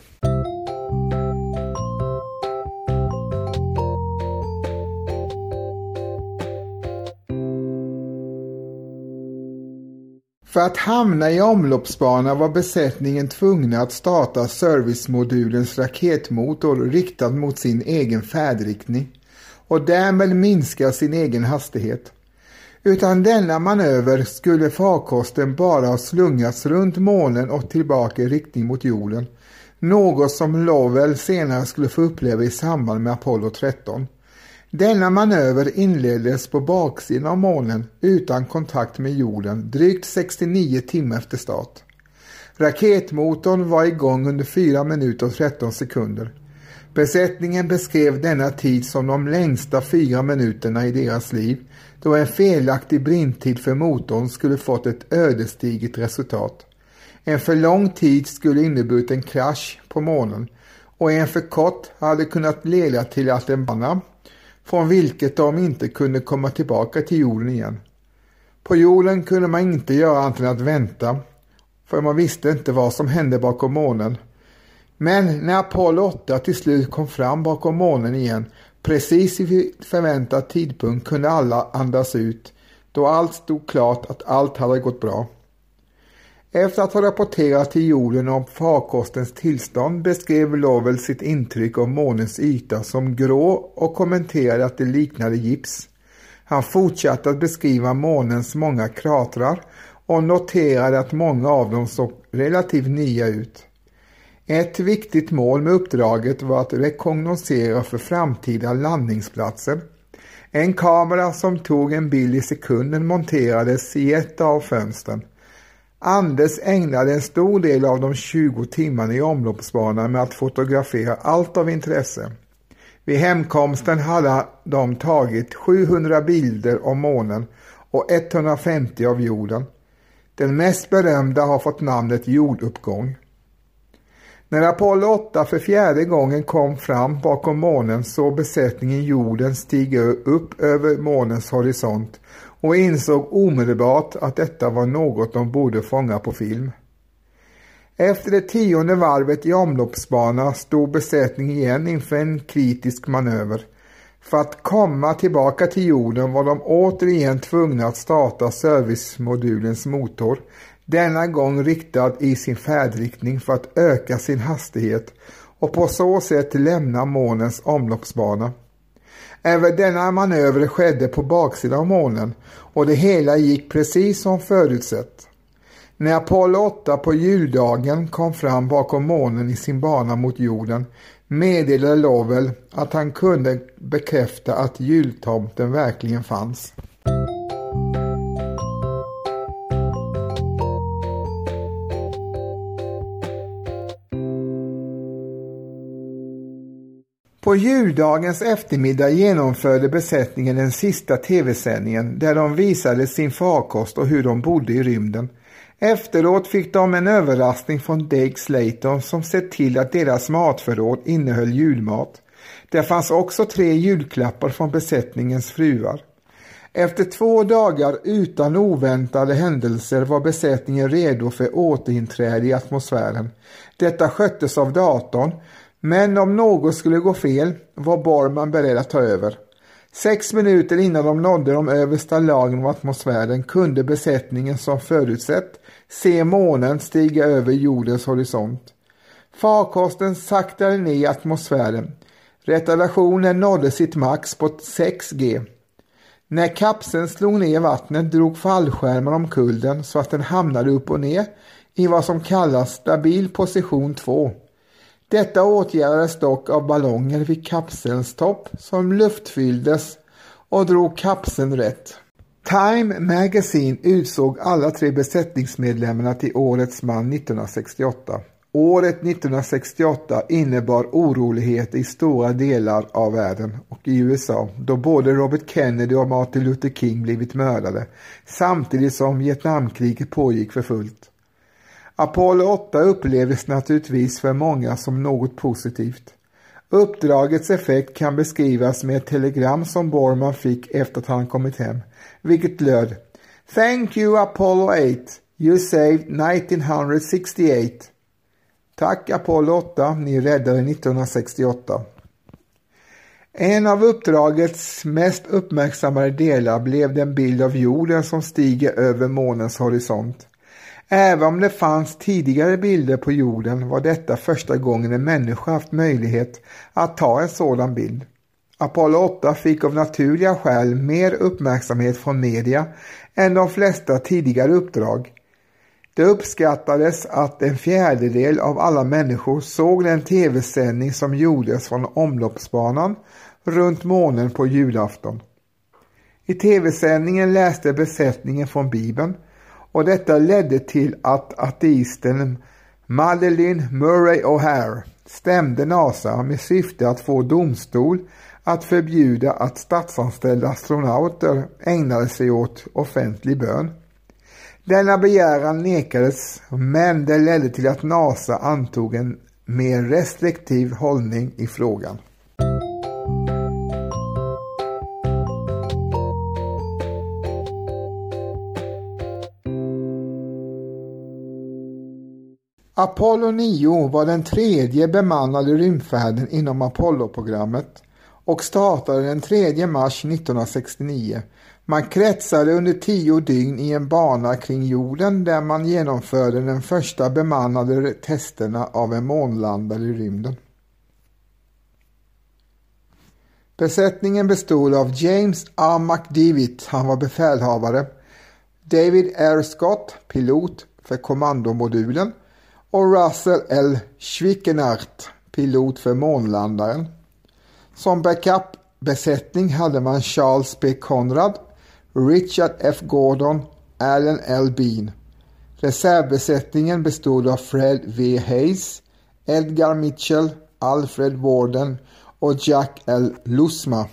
För att hamna i omloppsbana var besättningen tvungna att starta servicemodulens raketmotor riktad mot sin egen färdriktning och därmed minska sin egen hastighet. Utan denna manöver skulle farkosten bara ha slungats runt månen och tillbaka i riktning mot jorden. Något som Lovell senare skulle få uppleva i samband med Apollo 13. Denna manöver inleddes på baksidan av månen utan kontakt med jorden drygt 69 timmar efter start. Raketmotorn var igång under 4 minuter och 13 sekunder. Besättningen beskrev denna tid som de längsta fyra minuterna i deras liv då en felaktig brintid för motorn skulle fått ett ödesdigert resultat. En för lång tid skulle inneburit en krasch på månen och en för kort hade kunnat leda till att en bana från vilket de inte kunde komma tillbaka till jorden igen. På jorden kunde man inte göra annat än att vänta, för man visste inte vad som hände bakom månen. Men när Apollo 8 till slut kom fram bakom månen igen, precis vid förväntad tidpunkt kunde alla andas ut, då allt stod klart att allt hade gått bra. Efter att ha rapporterat till jorden om farkostens tillstånd beskrev Lovell sitt intryck av månens yta som grå och kommenterade att det liknade gips. Han fortsatte att beskriva månens många kratrar och noterade att många av dem såg relativt nya ut. Ett viktigt mål med uppdraget var att rekognosera för framtida landningsplatser. En kamera som tog en bild i sekunden monterades i ett av fönstren. Anders ägnade en stor del av de 20 timmarna i omloppsbanan med att fotografera allt av intresse. Vid hemkomsten hade de tagit 700 bilder av månen och 150 av jorden. Den mest berömda har fått namnet jorduppgång. När Apollo 8 för fjärde gången kom fram bakom månen såg besättningen jorden stiga upp över månens horisont och insåg omedelbart att detta var något de borde fånga på film. Efter det tionde varvet i omloppsbana stod besättningen igen inför en kritisk manöver. För att komma tillbaka till jorden var de återigen tvungna att starta servicemodulens motor, denna gång riktad i sin färdriktning för att öka sin hastighet och på så sätt lämna månens omloppsbana. Även denna manöver skedde på baksidan av månen och det hela gick precis som förutsett. När Apollo 8 på juldagen kom fram bakom månen i sin bana mot jorden meddelade Lovell att han kunde bekräfta att jultomten verkligen fanns. På juldagens eftermiddag genomförde besättningen den sista tv-sändningen där de visade sin farkost och hur de bodde i rymden. Efteråt fick de en överraskning från Dake Slayton som sett till att deras matförråd innehöll julmat. Det fanns också tre julklappar från besättningens fruar. Efter två dagar utan oväntade händelser var besättningen redo för återinträde i atmosfären. Detta sköttes av datorn men om något skulle gå fel var Borman beredd att ta över. Sex minuter innan de nådde de översta lagren av atmosfären kunde besättningen som förutsett se månen stiga över jordens horisont. Farkosten saktade ner i atmosfären. Retardationen nådde sitt max på 6G. När kapseln slog ner vattnet drog fallskärmen omkull den så att den hamnade upp och ner i vad som kallas stabil position 2. Detta åtgärdades dock av ballonger vid kapselns topp som luftfylldes och drog kapseln rätt. Time Magazine utsåg alla tre besättningsmedlemmarna till Årets man 1968. Året 1968 innebar oroligheter i stora delar av världen och i USA då både Robert Kennedy och Martin Luther King blivit mördade samtidigt som Vietnamkriget pågick för fullt. Apollo 8 upplevdes naturligtvis för många som något positivt. Uppdragets effekt kan beskrivas med ett telegram som Borman fick efter att han kommit hem, vilket löd Thank you Apollo 8, you saved 1968. Tack Apollo 8, ni räddade 1968. En av uppdragets mest uppmärksammade delar blev den bild av jorden som stiger över månens horisont. Även om det fanns tidigare bilder på jorden var detta första gången en människa haft möjlighet att ta en sådan bild. Apollo 8 fick av naturliga skäl mer uppmärksamhet från media än de flesta tidigare uppdrag. Det uppskattades att en fjärdedel av alla människor såg den tv-sändning som gjordes från omloppsbanan runt månen på julafton. I tv-sändningen läste besättningen från Bibeln och detta ledde till att ateisten Madeleine Murray O'Hare stämde NASA med syfte att få domstol att förbjuda att statsanställda astronauter ägnade sig åt offentlig bön. Denna begäran nekades men det ledde till att NASA antog en mer restriktiv hållning i frågan. Apollo 9 var den tredje bemannade rymdfärden inom Apollo-programmet och startade den 3 mars 1969. Man kretsade under tio dygn i en bana kring jorden där man genomförde den första bemannade testerna av en månlandare i rymden. Besättningen bestod av James A. McDivitt, han var befälhavare, David R. Scott, pilot för kommandomodulen och Russell L. Schwickenart, pilot för månlandaren. Som backup-besättning hade man Charles B. Conrad, Richard F. Gordon, Allen L. Bean. Reservbesättningen bestod av Fred V. Hayes, Edgar Mitchell, Alfred Warden och Jack L. Lusma.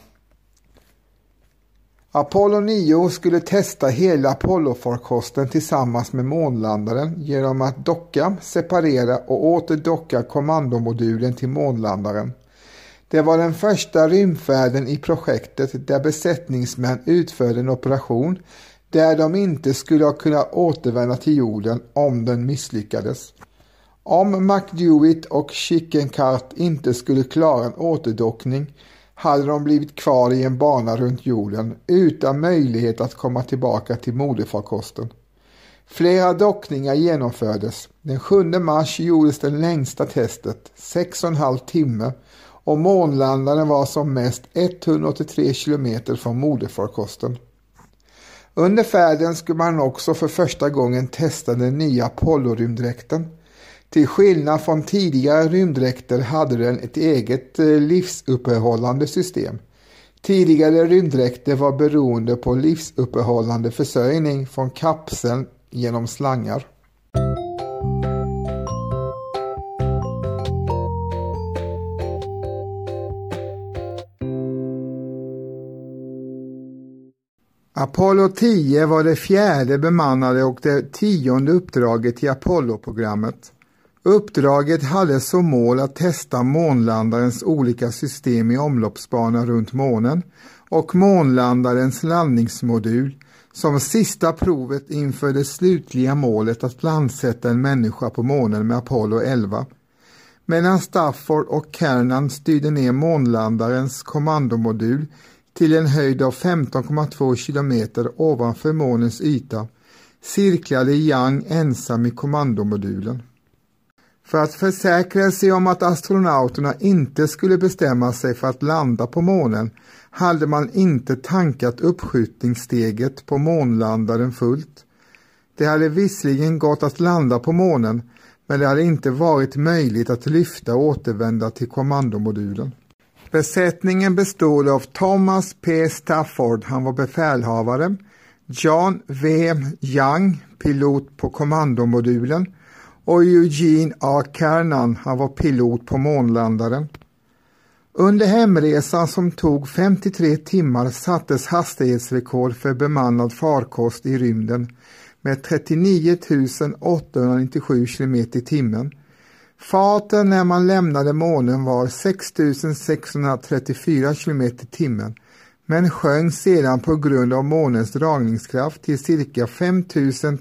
Apollo 9 skulle testa hela Apollo-farkosten tillsammans med månlandaren genom att docka, separera och åter docka kommandomodulen till månlandaren. Det var den första rymdfärden i projektet där besättningsmän utförde en operation där de inte skulle ha kunnat återvända till jorden om den misslyckades. Om McDewitt och Chickencart inte skulle klara en återdockning hade de blivit kvar i en bana runt jorden utan möjlighet att komma tillbaka till moderfarkosten. Flera dockningar genomfördes. Den 7 mars gjordes det längsta testet, 6,5 timme och månlandaren var som mest 183 kilometer från moderfarkosten. Under färden skulle man också för första gången testa den nya Apollo-rymddräkten till skillnad från tidigare rymddräkter hade den ett eget eh, livsuppehållande system. Tidigare rymddräkter var beroende på livsuppehållande försörjning från kapseln genom slangar. Apollo 10 var det fjärde bemannade och det tionde uppdraget i Apollo-programmet. Uppdraget hade som mål att testa månlandarens olika system i omloppsbana runt månen och månlandarens landningsmodul som sista provet inför det slutliga målet att landsätta en människa på månen med Apollo 11. Medan Stafford och Kernan styrde ner månlandarens kommandomodul till en höjd av 15,2 kilometer ovanför månens yta cirklade Young ensam i kommandomodulen. För att försäkra sig om att astronauterna inte skulle bestämma sig för att landa på månen hade man inte tankat uppskjutningssteget på månlandaren fullt. Det hade visserligen gått att landa på månen men det hade inte varit möjligt att lyfta och återvända till kommandomodulen. Besättningen bestod av Thomas P. Stafford, han var befälhavare, John V. Young, pilot på kommandomodulen och Eugene A. Kernan, han var pilot på månlandaren. Under hemresan som tog 53 timmar sattes hastighetsrekord för bemannad farkost i rymden med 39 897 km i timmen. Farten när man lämnade månen var 6 634 km i timmen men sjönk sedan på grund av månens dragningskraft till cirka 5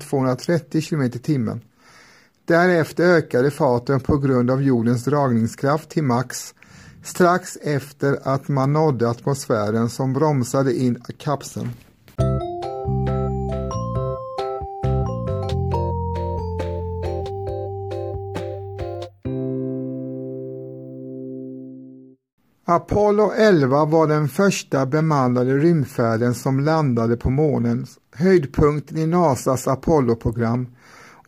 230 km i timmen. Därefter ökade farten på grund av jordens dragningskraft till max strax efter att man nådde atmosfären som bromsade in kapseln. Apollo 11 var den första bemannade rymdfärden som landade på månen, höjdpunkten i NASAs Apollo-program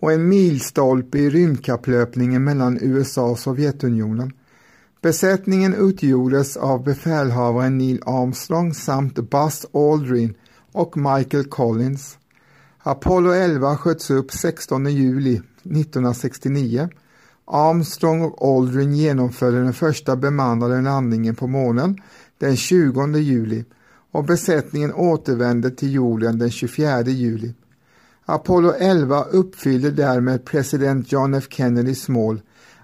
och en milstolpe i rymdkapplöpningen mellan USA och Sovjetunionen. Besättningen utgjordes av befälhavaren Neil Armstrong samt Buzz Aldrin och Michael Collins. Apollo 11 sköts upp 16 juli 1969. Armstrong och Aldrin genomförde den första bemannade landningen på månen den 20 juli och besättningen återvände till jorden den 24 juli. Apollo 11 uppfyllde därmed president John F Kennedys mål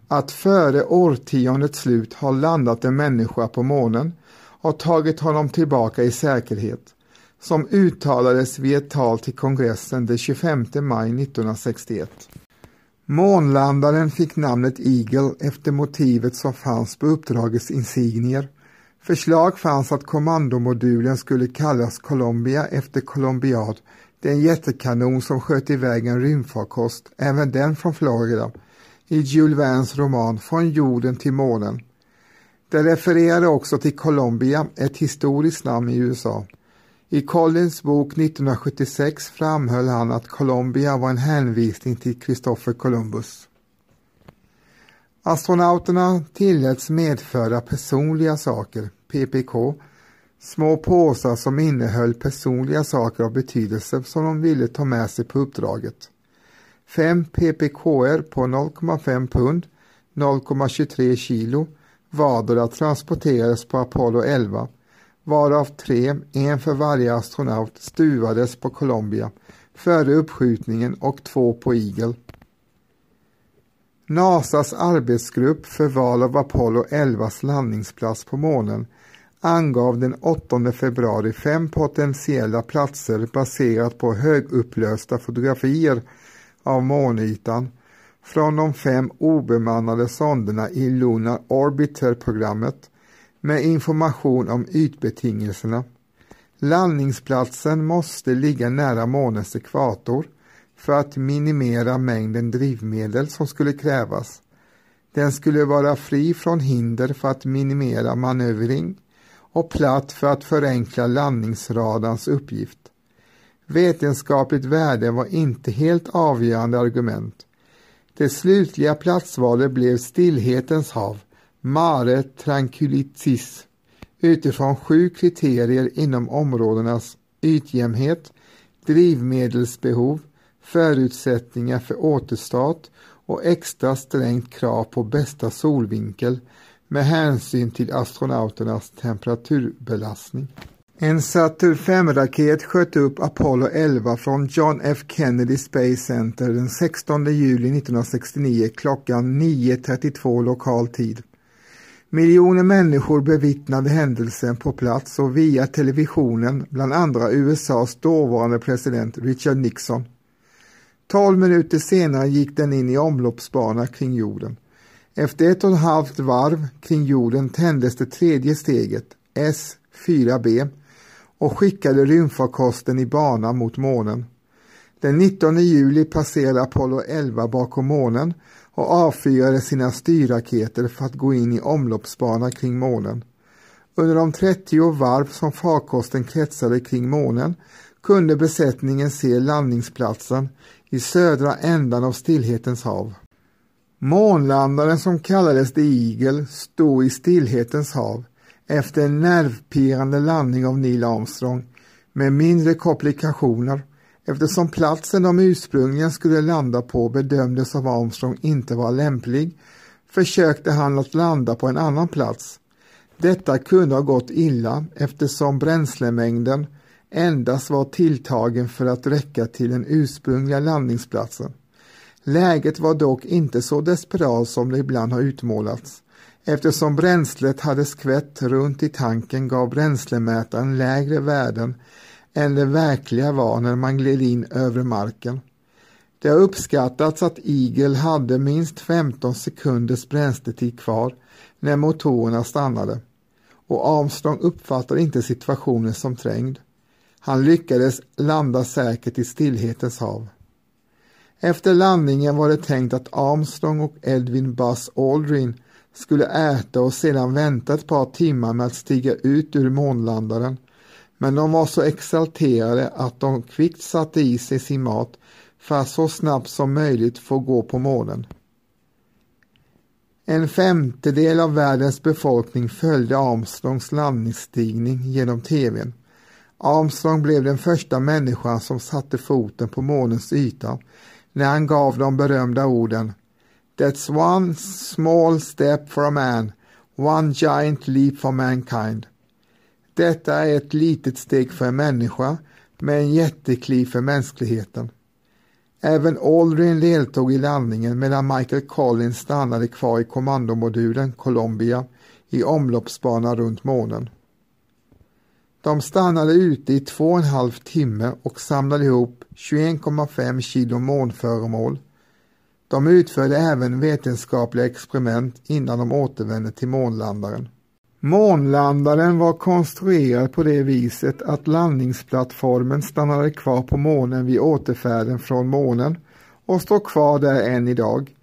att före årtiondets slut ha landat en människa på månen och tagit honom tillbaka i säkerhet, som uttalades vid ett tal till kongressen den 25 maj 1961. Månlandaren fick namnet Eagle efter motivet som fanns på uppdragets insignier. Förslag fanns att kommandomodulen skulle kallas Columbia efter Columbiad, det är en jättekanon som sköt iväg en rymdfarkost, även den från Florida, i Jules Vernes roman Från jorden till månen. Det refererade också till Colombia, ett historiskt namn i USA. I Collins bok 1976 framhöll han att Colombia var en hänvisning till Christopher Columbus. Astronauterna tilläts medföra personliga saker, PPK, små påsar som innehöll personliga saker av betydelse som de ville ta med sig på uppdraget. Fem ppkr på 0,5 pund, 0,23 kilo, vardera transporterades på Apollo 11, varav tre, en för varje astronaut, stuvades på Columbia före uppskjutningen och två på Eagle. NASAs arbetsgrupp för val av Apollo 11s landningsplats på månen angav den 8 februari fem potentiella platser baserat på högupplösta fotografier av månytan från de fem obemannade sonderna i Lunar Orbiter-programmet med information om ytbetingelserna. Landningsplatsen måste ligga nära månens ekvator för att minimera mängden drivmedel som skulle krävas. Den skulle vara fri från hinder för att minimera manövring och platt för att förenkla landningsradarns uppgift. Vetenskapligt värde var inte helt avgörande argument. Det slutliga platsvalet blev stillhetens hav, Mare Tranquillitis, utifrån sju kriterier inom områdenas ytjämnhet, drivmedelsbehov, förutsättningar för återstart och extra strängt krav på bästa solvinkel med hänsyn till astronauternas temperaturbelastning. En Saturn 5-raket sköt upp Apollo 11 från John F Kennedy Space Center den 16 juli 1969 klockan 9.32 lokal tid. Miljoner människor bevittnade händelsen på plats och via televisionen, bland andra USAs dåvarande president Richard Nixon. Tolv minuter senare gick den in i omloppsbana kring jorden. Efter ett och ett halvt varv kring jorden tändes det tredje steget, S4B, och skickade rymdfarkosten i bana mot månen. Den 19 juli passerade Apollo 11 bakom månen och avfyrade sina styrraketer för att gå in i omloppsbana kring månen. Under de 30 varv som farkosten kretsade kring månen kunde besättningen se landningsplatsen i södra ändan av Stillhetens hav. Månlandaren som kallades The Eagle stod i Stillhetens hav efter en nervpirrande landning av Neil Armstrong med mindre komplikationer eftersom platsen de ursprungligen skulle landa på bedömdes av Armstrong inte vara lämplig försökte han att landa på en annan plats. Detta kunde ha gått illa eftersom bränslemängden endast var tilltagen för att räcka till den ursprungliga landningsplatsen. Läget var dock inte så desperat som det ibland har utmålats. Eftersom bränslet hade skvätt runt i tanken gav bränslemätaren lägre värden än det verkliga var när man gled in över marken. Det har uppskattats att Eagle hade minst 15 sekunders bränsletid kvar när motorerna stannade och Armstrong uppfattade inte situationen som trängd. Han lyckades landa säkert i stillhetens hav. Efter landningen var det tänkt att Armstrong och Edwin Buzz Aldrin skulle äta och sedan vänta ett par timmar med att stiga ut ur månlandaren. Men de var så exalterade att de kvickt satte i sig sin mat för att så snabbt som möjligt få gå på månen. En femtedel av världens befolkning följde Armstrongs landningsstigning genom tvn. Armstrong blev den första människan som satte foten på månens yta när han gav de berömda orden That's one small step for a man, one giant leap for mankind. Detta är ett litet steg för en människa, men en jättekliv för mänskligheten. Även Aldrin deltog i landningen medan Michael Collins stannade kvar i kommandomodulen Columbia i omloppsbana runt månen. De stannade ute i två och en halv timme och samlade ihop 21,5 kilo månföremål. De utförde även vetenskapliga experiment innan de återvände till månlandaren. Månlandaren var konstruerad på det viset att landningsplattformen stannade kvar på månen vid återfärden från månen och står kvar där än idag.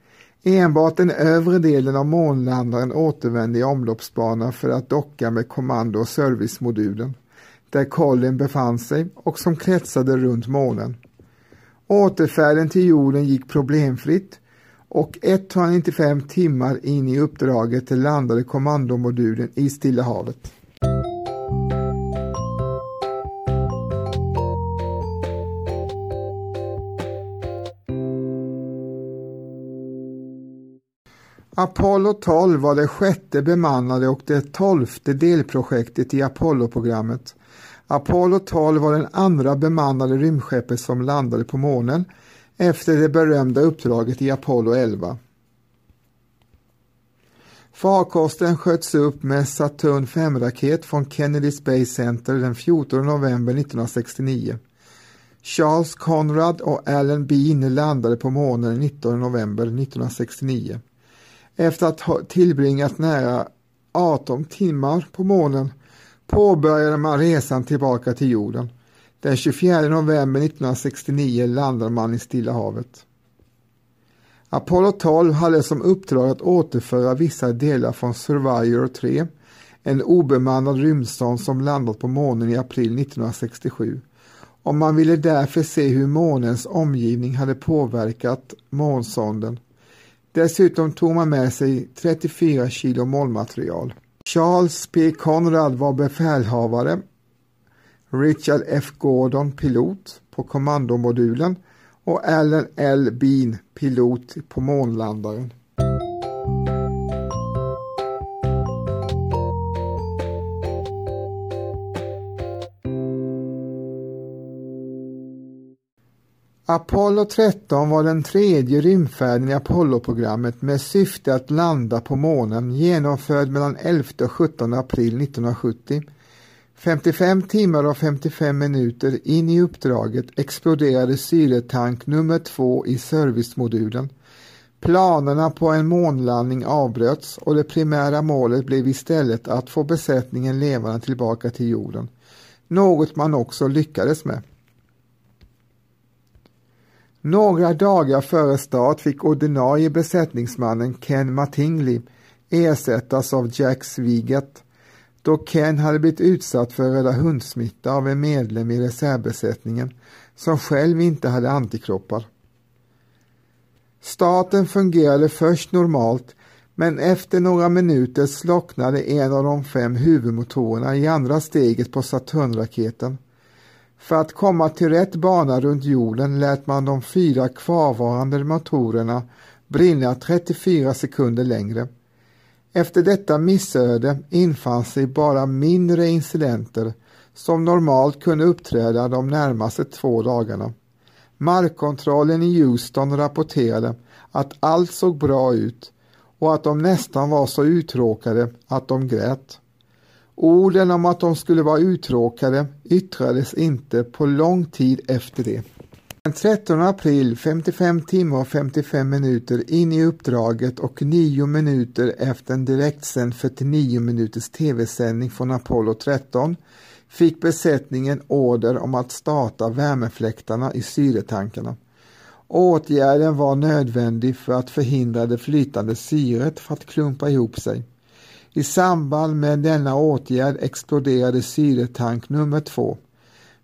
Enbart den övre delen av månlandaren återvände i omloppsbana för att docka med kommando och servicemodulen där Colin befann sig och som kretsade runt månen. Återfärden till jorden gick problemfritt och 195 timmar in i uppdraget landade kommandomodulen i Stilla havet. Apollo 12 var det sjätte bemannade och det tolfte delprojektet i Apollo-programmet. Apollo 12 var den andra bemannade rymdskeppet som landade på månen efter det berömda uppdraget i Apollo 11. Farkosten sköts upp med Saturn 5-raket från Kennedy Space Center den 14 november 1969. Charles Conrad och Alan Bean landade på månen den 19 november 1969. Efter att ha tillbringat nära 18 timmar på månen påbörjade man resan tillbaka till jorden. Den 24 november 1969 landade man i Stilla havet. Apollo 12 hade som uppdrag att återföra vissa delar från Survivor 3, en obemannad rymdsond som landat på månen i april 1967 och man ville därför se hur månens omgivning hade påverkat månsonden. Dessutom tog man med sig 34 kilo molnmaterial. Charles P. Conrad var befälhavare, Richard F. Gordon pilot på kommandomodulen och Allen L. Bean pilot på månlandaren. Apollo 13 var den tredje rymdfärden i Apollo-programmet med syfte att landa på månen genomförd mellan 11 och 17 april 1970. 55 timmar och 55 minuter in i uppdraget exploderade syretank nummer två i servicemodulen. Planerna på en månlandning avbröts och det primära målet blev istället att få besättningen levande tillbaka till jorden. Något man också lyckades med. Några dagar före start fick ordinarie besättningsmannen Ken Mattingly ersättas av Jack Svigat då Ken hade blivit utsatt för röda hundsmitta av en medlem i reservbesättningen som själv inte hade antikroppar. Starten fungerade först normalt men efter några minuter slocknade en av de fem huvudmotorerna i andra steget på Saturnraketen. För att komma till rätt bana runt jorden lät man de fyra kvarvarande motorerna brinna 34 sekunder längre. Efter detta missöde infann sig bara mindre incidenter som normalt kunde uppträda de närmaste två dagarna. Markkontrollen i Houston rapporterade att allt såg bra ut och att de nästan var så uttråkade att de grät. Orden om att de skulle vara uttråkade yttrades inte på lång tid efter det. Den 13 april, 55 timmar och 55 minuter in i uppdraget och 9 minuter efter en direktsänd 49 minuters tv-sändning från Apollo 13 fick besättningen order om att starta värmefläktarna i syretankarna. Åtgärden var nödvändig för att förhindra det flytande syret för att klumpa ihop sig. I samband med denna åtgärd exploderade syretank nummer två.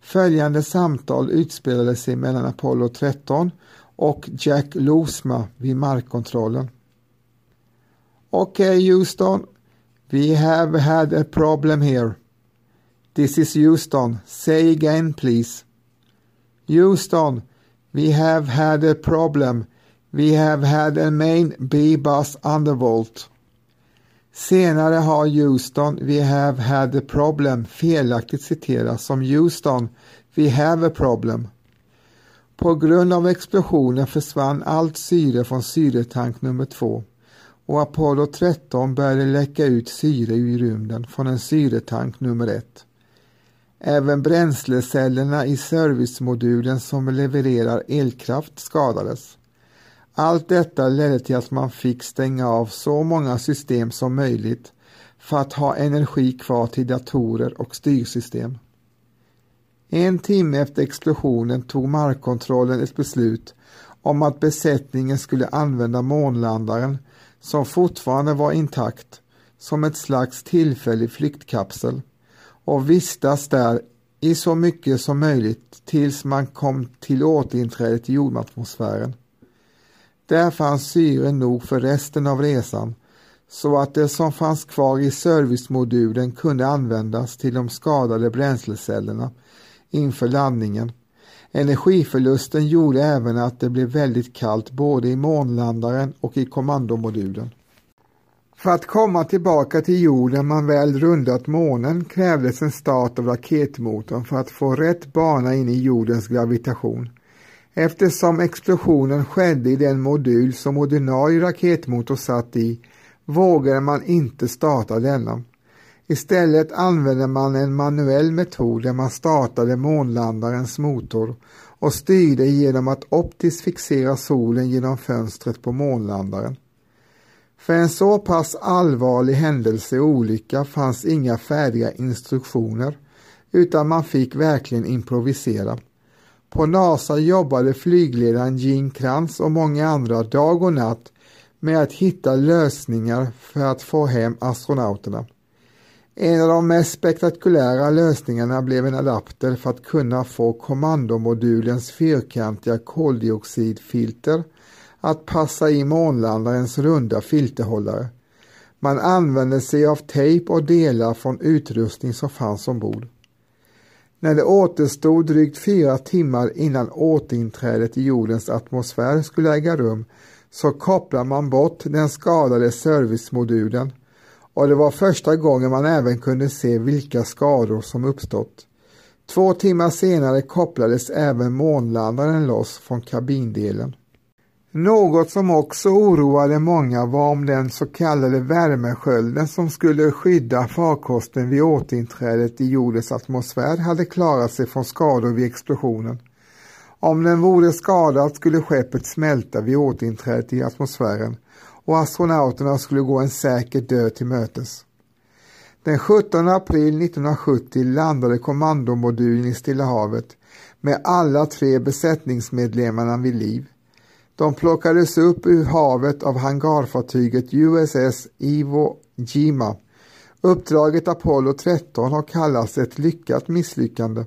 Följande samtal utspelade sig mellan Apollo 13 och Jack Losma vid markkontrollen. Okej okay, Houston, we have had a problem here. This is Houston. Say again please. Houston, we have had a problem. We have had a main B-bus undervolt. Senare har Houston We have had a problem felaktigt citerats som Houston We have a problem. På grund av explosionen försvann allt syre från syretank nummer två och Apollo 13 började läcka ut syre i rymden från en syretank nummer ett. Även bränslecellerna i servicemodulen som levererar elkraft skadades. Allt detta ledde till att man fick stänga av så många system som möjligt för att ha energi kvar till datorer och styrsystem. En timme efter explosionen tog markkontrollen ett beslut om att besättningen skulle använda månlandaren som fortfarande var intakt som ett slags tillfällig flyktkapsel och vistas där i så mycket som möjligt tills man kom till återinträdet i jordatmosfären. Där fanns syre nog för resten av resan så att det som fanns kvar i servicemodulen kunde användas till de skadade bränslecellerna inför landningen. Energiförlusten gjorde även att det blev väldigt kallt både i månlandaren och i kommandomodulen. För att komma tillbaka till jorden man väl rundat månen krävdes en start av raketmotorn för att få rätt bana in i jordens gravitation. Eftersom explosionen skedde i den modul som ordinarie raketmotor satt i vågade man inte starta denna. Istället använde man en manuell metod där man startade månlandarens motor och styrde genom att optiskt fixera solen genom fönstret på månlandaren. För en så pass allvarlig händelse och olycka fanns inga färdiga instruktioner utan man fick verkligen improvisera. På NASA jobbade flygledaren Gene Kranz och många andra dag och natt med att hitta lösningar för att få hem astronauterna. En av de mest spektakulära lösningarna blev en adapter för att kunna få kommandomodulens fyrkantiga koldioxidfilter att passa i månlandarens runda filterhållare. Man använde sig av tejp och delar från utrustning som fanns ombord. När det återstod drygt fyra timmar innan återinträdet i jordens atmosfär skulle äga rum så kopplade man bort den skadade servicemodulen och det var första gången man även kunde se vilka skador som uppstått. Två timmar senare kopplades även månlandaren loss från kabindelen. Något som också oroade många var om den så kallade värmeskölden som skulle skydda farkosten vid återinträdet i jordens atmosfär hade klarat sig från skador vid explosionen. Om den vore skadad skulle skeppet smälta vid återinträdet i atmosfären och astronauterna skulle gå en säker död till mötes. Den 17 april 1970 landade kommandomodulen i Stilla havet med alla tre besättningsmedlemmarna vid liv. De plockades upp ur havet av hangarfartyget USS Iwo Jima. Uppdraget Apollo 13 har kallats ett lyckat misslyckande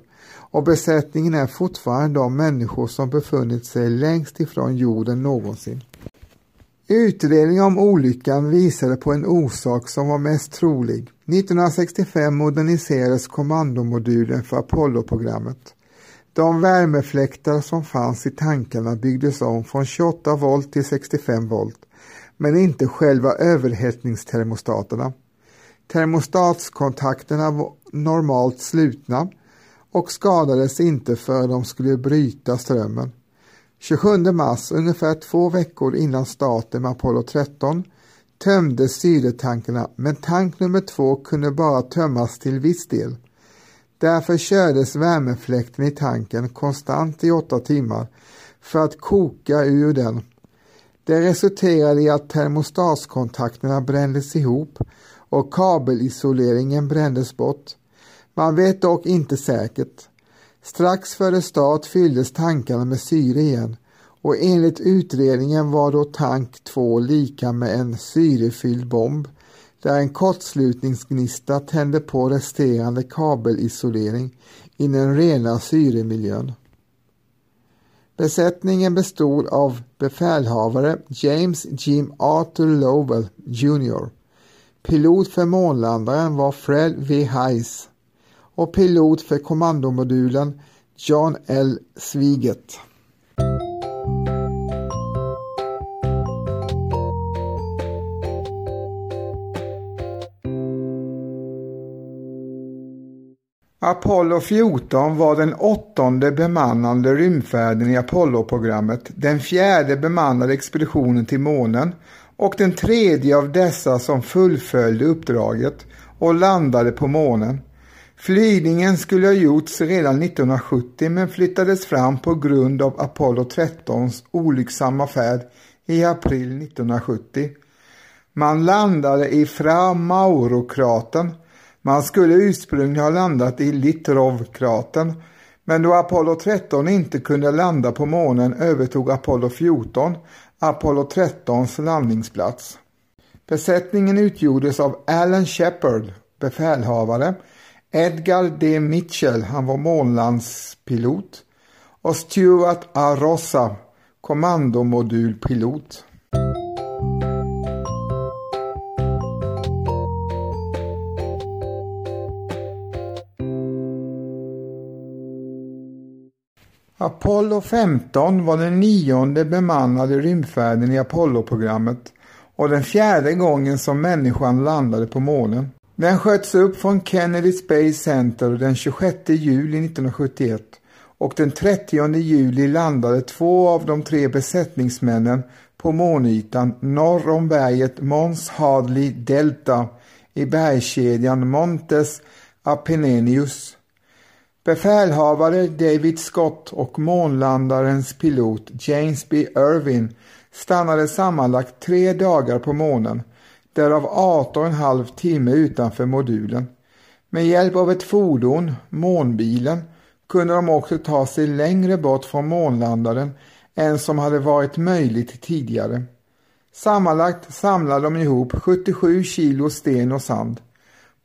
och besättningen är fortfarande de människor som befunnit sig längst ifrån jorden någonsin. Utredningen om olyckan visade på en orsak som var mest trolig. 1965 moderniserades kommandomodulen för Apollo-programmet. De värmefläktar som fanns i tankarna byggdes om från 28 volt till 65 volt, men inte själva överhettningstermostaterna. Termostatskontakterna var normalt slutna och skadades inte för de skulle bryta strömmen. 27 mars, ungefär två veckor innan starten med Apollo 13, tömdes syretankarna men tank nummer två kunde bara tömmas till viss del. Därför kördes värmefläkten i tanken konstant i åtta timmar för att koka ur den. Det resulterade i att termostatskontakterna brändes ihop och kabelisoleringen brändes bort. Man vet dock inte säkert. Strax före start fylldes tankarna med syre igen och enligt utredningen var då tank 2 lika med en syrefylld bomb där en kortslutningsgnista tände på resterande kabelisolering i den rena syremiljön. Besättningen bestod av befälhavare James Jim Arthur Lowell Jr. Pilot för månlandaren var Fred V. Heiss och pilot för kommandomodulen John L. Sviget. Apollo 14 var den åttonde bemannade rymdfärden i Apollo-programmet, den fjärde bemannade expeditionen till månen och den tredje av dessa som fullföljde uppdraget och landade på månen. Flygningen skulle ha gjorts redan 1970 men flyttades fram på grund av Apollo 13s olycksamma färd i april 1970. Man landade i Fra Mauro-kratern man skulle ursprungligen ha landat i Litrovkratern, men då Apollo 13 inte kunde landa på månen övertog Apollo 14 Apollo 13s landningsplats. Besättningen utgjordes av Alan Shepard, befälhavare, Edgar D. Mitchell, han var månlandspilot, och Stuart A. Rossa, kommandomodulpilot. Apollo 15 var den nionde bemannade rymdfärden i Apollo-programmet och den fjärde gången som människan landade på månen. Den sköts upp från Kennedy Space Center den 26 juli 1971 och den 30 juli landade två av de tre besättningsmännen på månytan norr om berget Mons Hadley Delta i bergskedjan Montes Apenninius. Befälhavare David Scott och månlandarens pilot James B. Irvin stannade sammanlagt tre dagar på månen, därav 18,5 timme utanför modulen. Med hjälp av ett fordon, månbilen, kunde de också ta sig längre bort från månlandaren än som hade varit möjligt tidigare. Sammanlagt samlade de ihop 77 kilo sten och sand.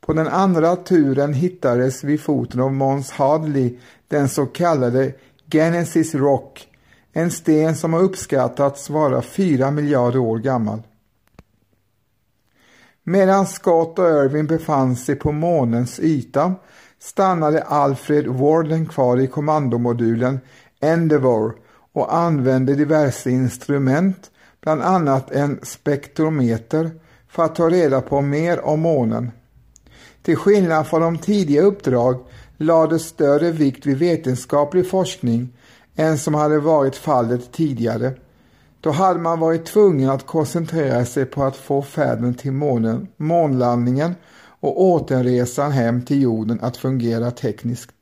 På den andra turen hittades vid foten av Mons Hadley den så kallade Genesis Rock, en sten som har uppskattats vara 4 miljarder år gammal. Medan Scott och Irving befann sig på månens yta stannade Alfred Warden kvar i kommandomodulen Endeavour och använde diverse instrument, bland annat en spektrometer, för att ta reda på mer om månen. Till skillnad från de tidiga uppdrag lades större vikt vid vetenskaplig forskning än som hade varit fallet tidigare. Då hade man varit tvungen att koncentrera sig på att få färden till månen, månlandningen och återresan hem till jorden att fungera tekniskt.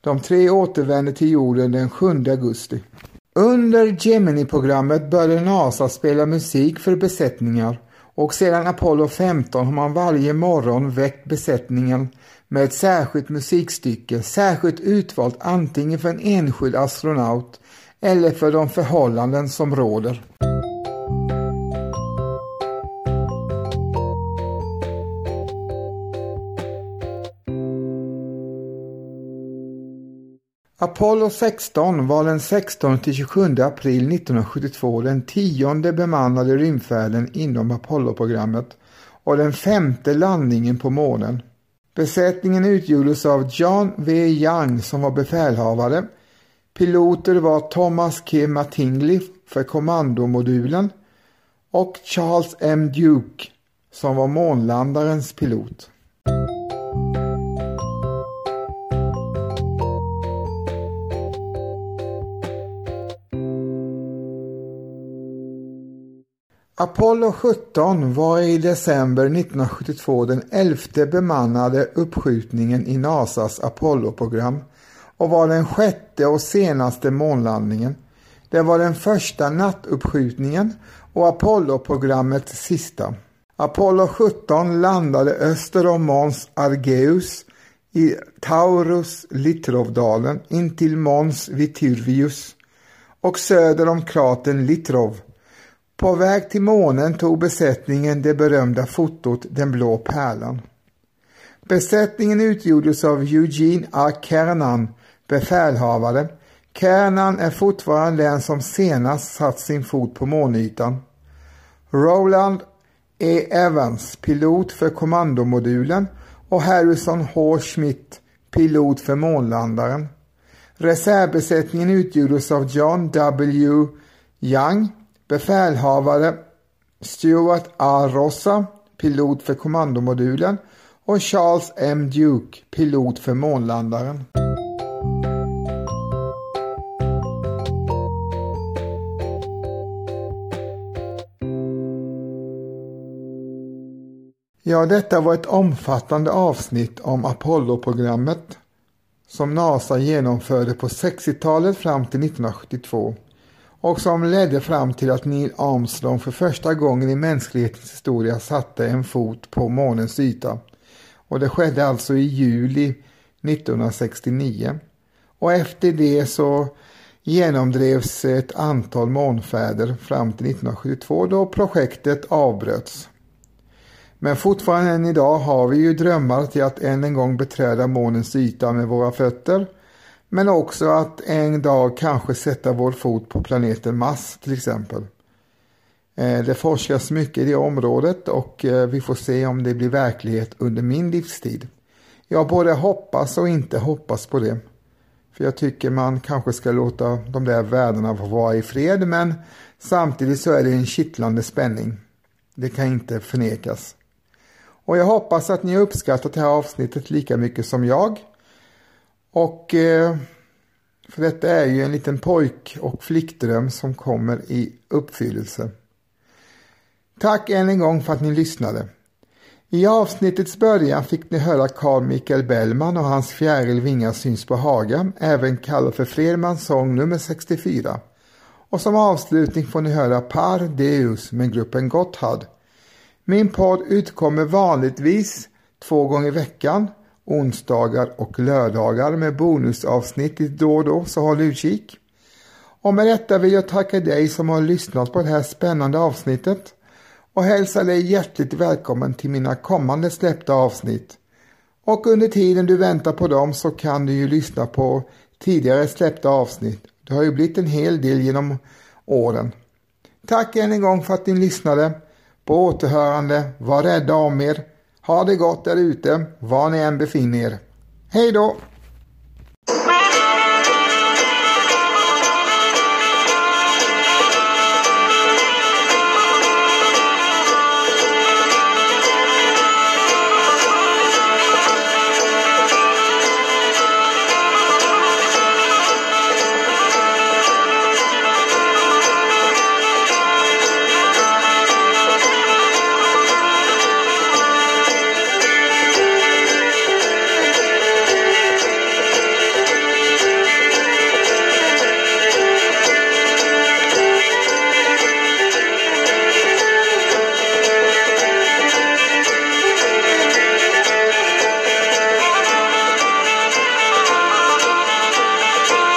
De tre återvände till jorden den 7 augusti. Under Gemini-programmet började NASA spela musik för besättningar och sedan Apollo 15 har man varje morgon väckt besättningen med ett särskilt musikstycke, särskilt utvalt antingen för en enskild astronaut eller för de förhållanden som råder. Apollo 16 var den 16 till 27 april 1972 den tionde bemannade rymdfärden inom Apollo-programmet och den femte landningen på månen. Besättningen utgjordes av John V. Young som var befälhavare. Piloter var Thomas K. Mattingly för kommandomodulen och Charles M. Duke som var månlandarens pilot. Apollo 17 var i december 1972 den elfte bemannade uppskjutningen i NASAs Apollo-program och var den sjätte och senaste månlandningen. Det var den första nattuppskjutningen och Apollo-programmets sista. Apollo 17 landade öster om Mons Argeus i Taurus Litrovdalen intill Mons Vitruvius och söder om kratern Litrov. På väg till månen tog besättningen det berömda fotot Den blå pärlan. Besättningen utgjordes av Eugene A. Kernan, befälhavare. Kernan är fortfarande den som senast satt sin fot på månytan. Roland E. Evans, pilot för kommandomodulen och Harrison H. Schmidt, pilot för månlandaren. Reservbesättningen utgjordes av John W. Young, befälhavare Stuart A. Rossa, pilot för kommandomodulen och Charles M. Duke, pilot för månlandaren. Ja, detta var ett omfattande avsnitt om Apollo-programmet som NASA genomförde på 60-talet fram till 1972 och som ledde fram till att Neil Armstrong för första gången i mänsklighetens historia satte en fot på månens yta. Och det skedde alltså i juli 1969. Och efter det så genomdrevs ett antal månfärder fram till 1972 då projektet avbröts. Men fortfarande än idag har vi ju drömmar till att än en gång beträda månens yta med våra fötter. Men också att en dag kanske sätta vår fot på planeten Mars till exempel. Eh, det forskas mycket i det området och eh, vi får se om det blir verklighet under min livstid. Jag både hoppas och inte hoppas på det. För jag tycker man kanske ska låta de där värdena få vara i fred men samtidigt så är det en kittlande spänning. Det kan inte förnekas. Och jag hoppas att ni har uppskattat det här avsnittet lika mycket som jag. Och eh, för detta är ju en liten pojk och flickdröm som kommer i uppfyllelse. Tack än en gång för att ni lyssnade. I avsnittets början fick ni höra Carl Michael Bellman och hans Fjäril vingar syns på Haga, även kallad för Flermans sång nummer 64. Och som avslutning får ni höra Par Deus med gruppen Gotthard min podd utkommer vanligtvis två gånger i veckan, onsdagar och lördagar med bonusavsnitt lite då och då, så håll utkik. Och med detta vill jag tacka dig som har lyssnat på det här spännande avsnittet och hälsa dig hjärtligt välkommen till mina kommande släppta avsnitt. Och under tiden du väntar på dem så kan du ju lyssna på tidigare släppta avsnitt. Det har ju blivit en hel del genom åren. Tack än en gång för att ni lyssnade. På återhörande, var rädda om er. Ha det gott där ute, var ni än befinner er. Hej då!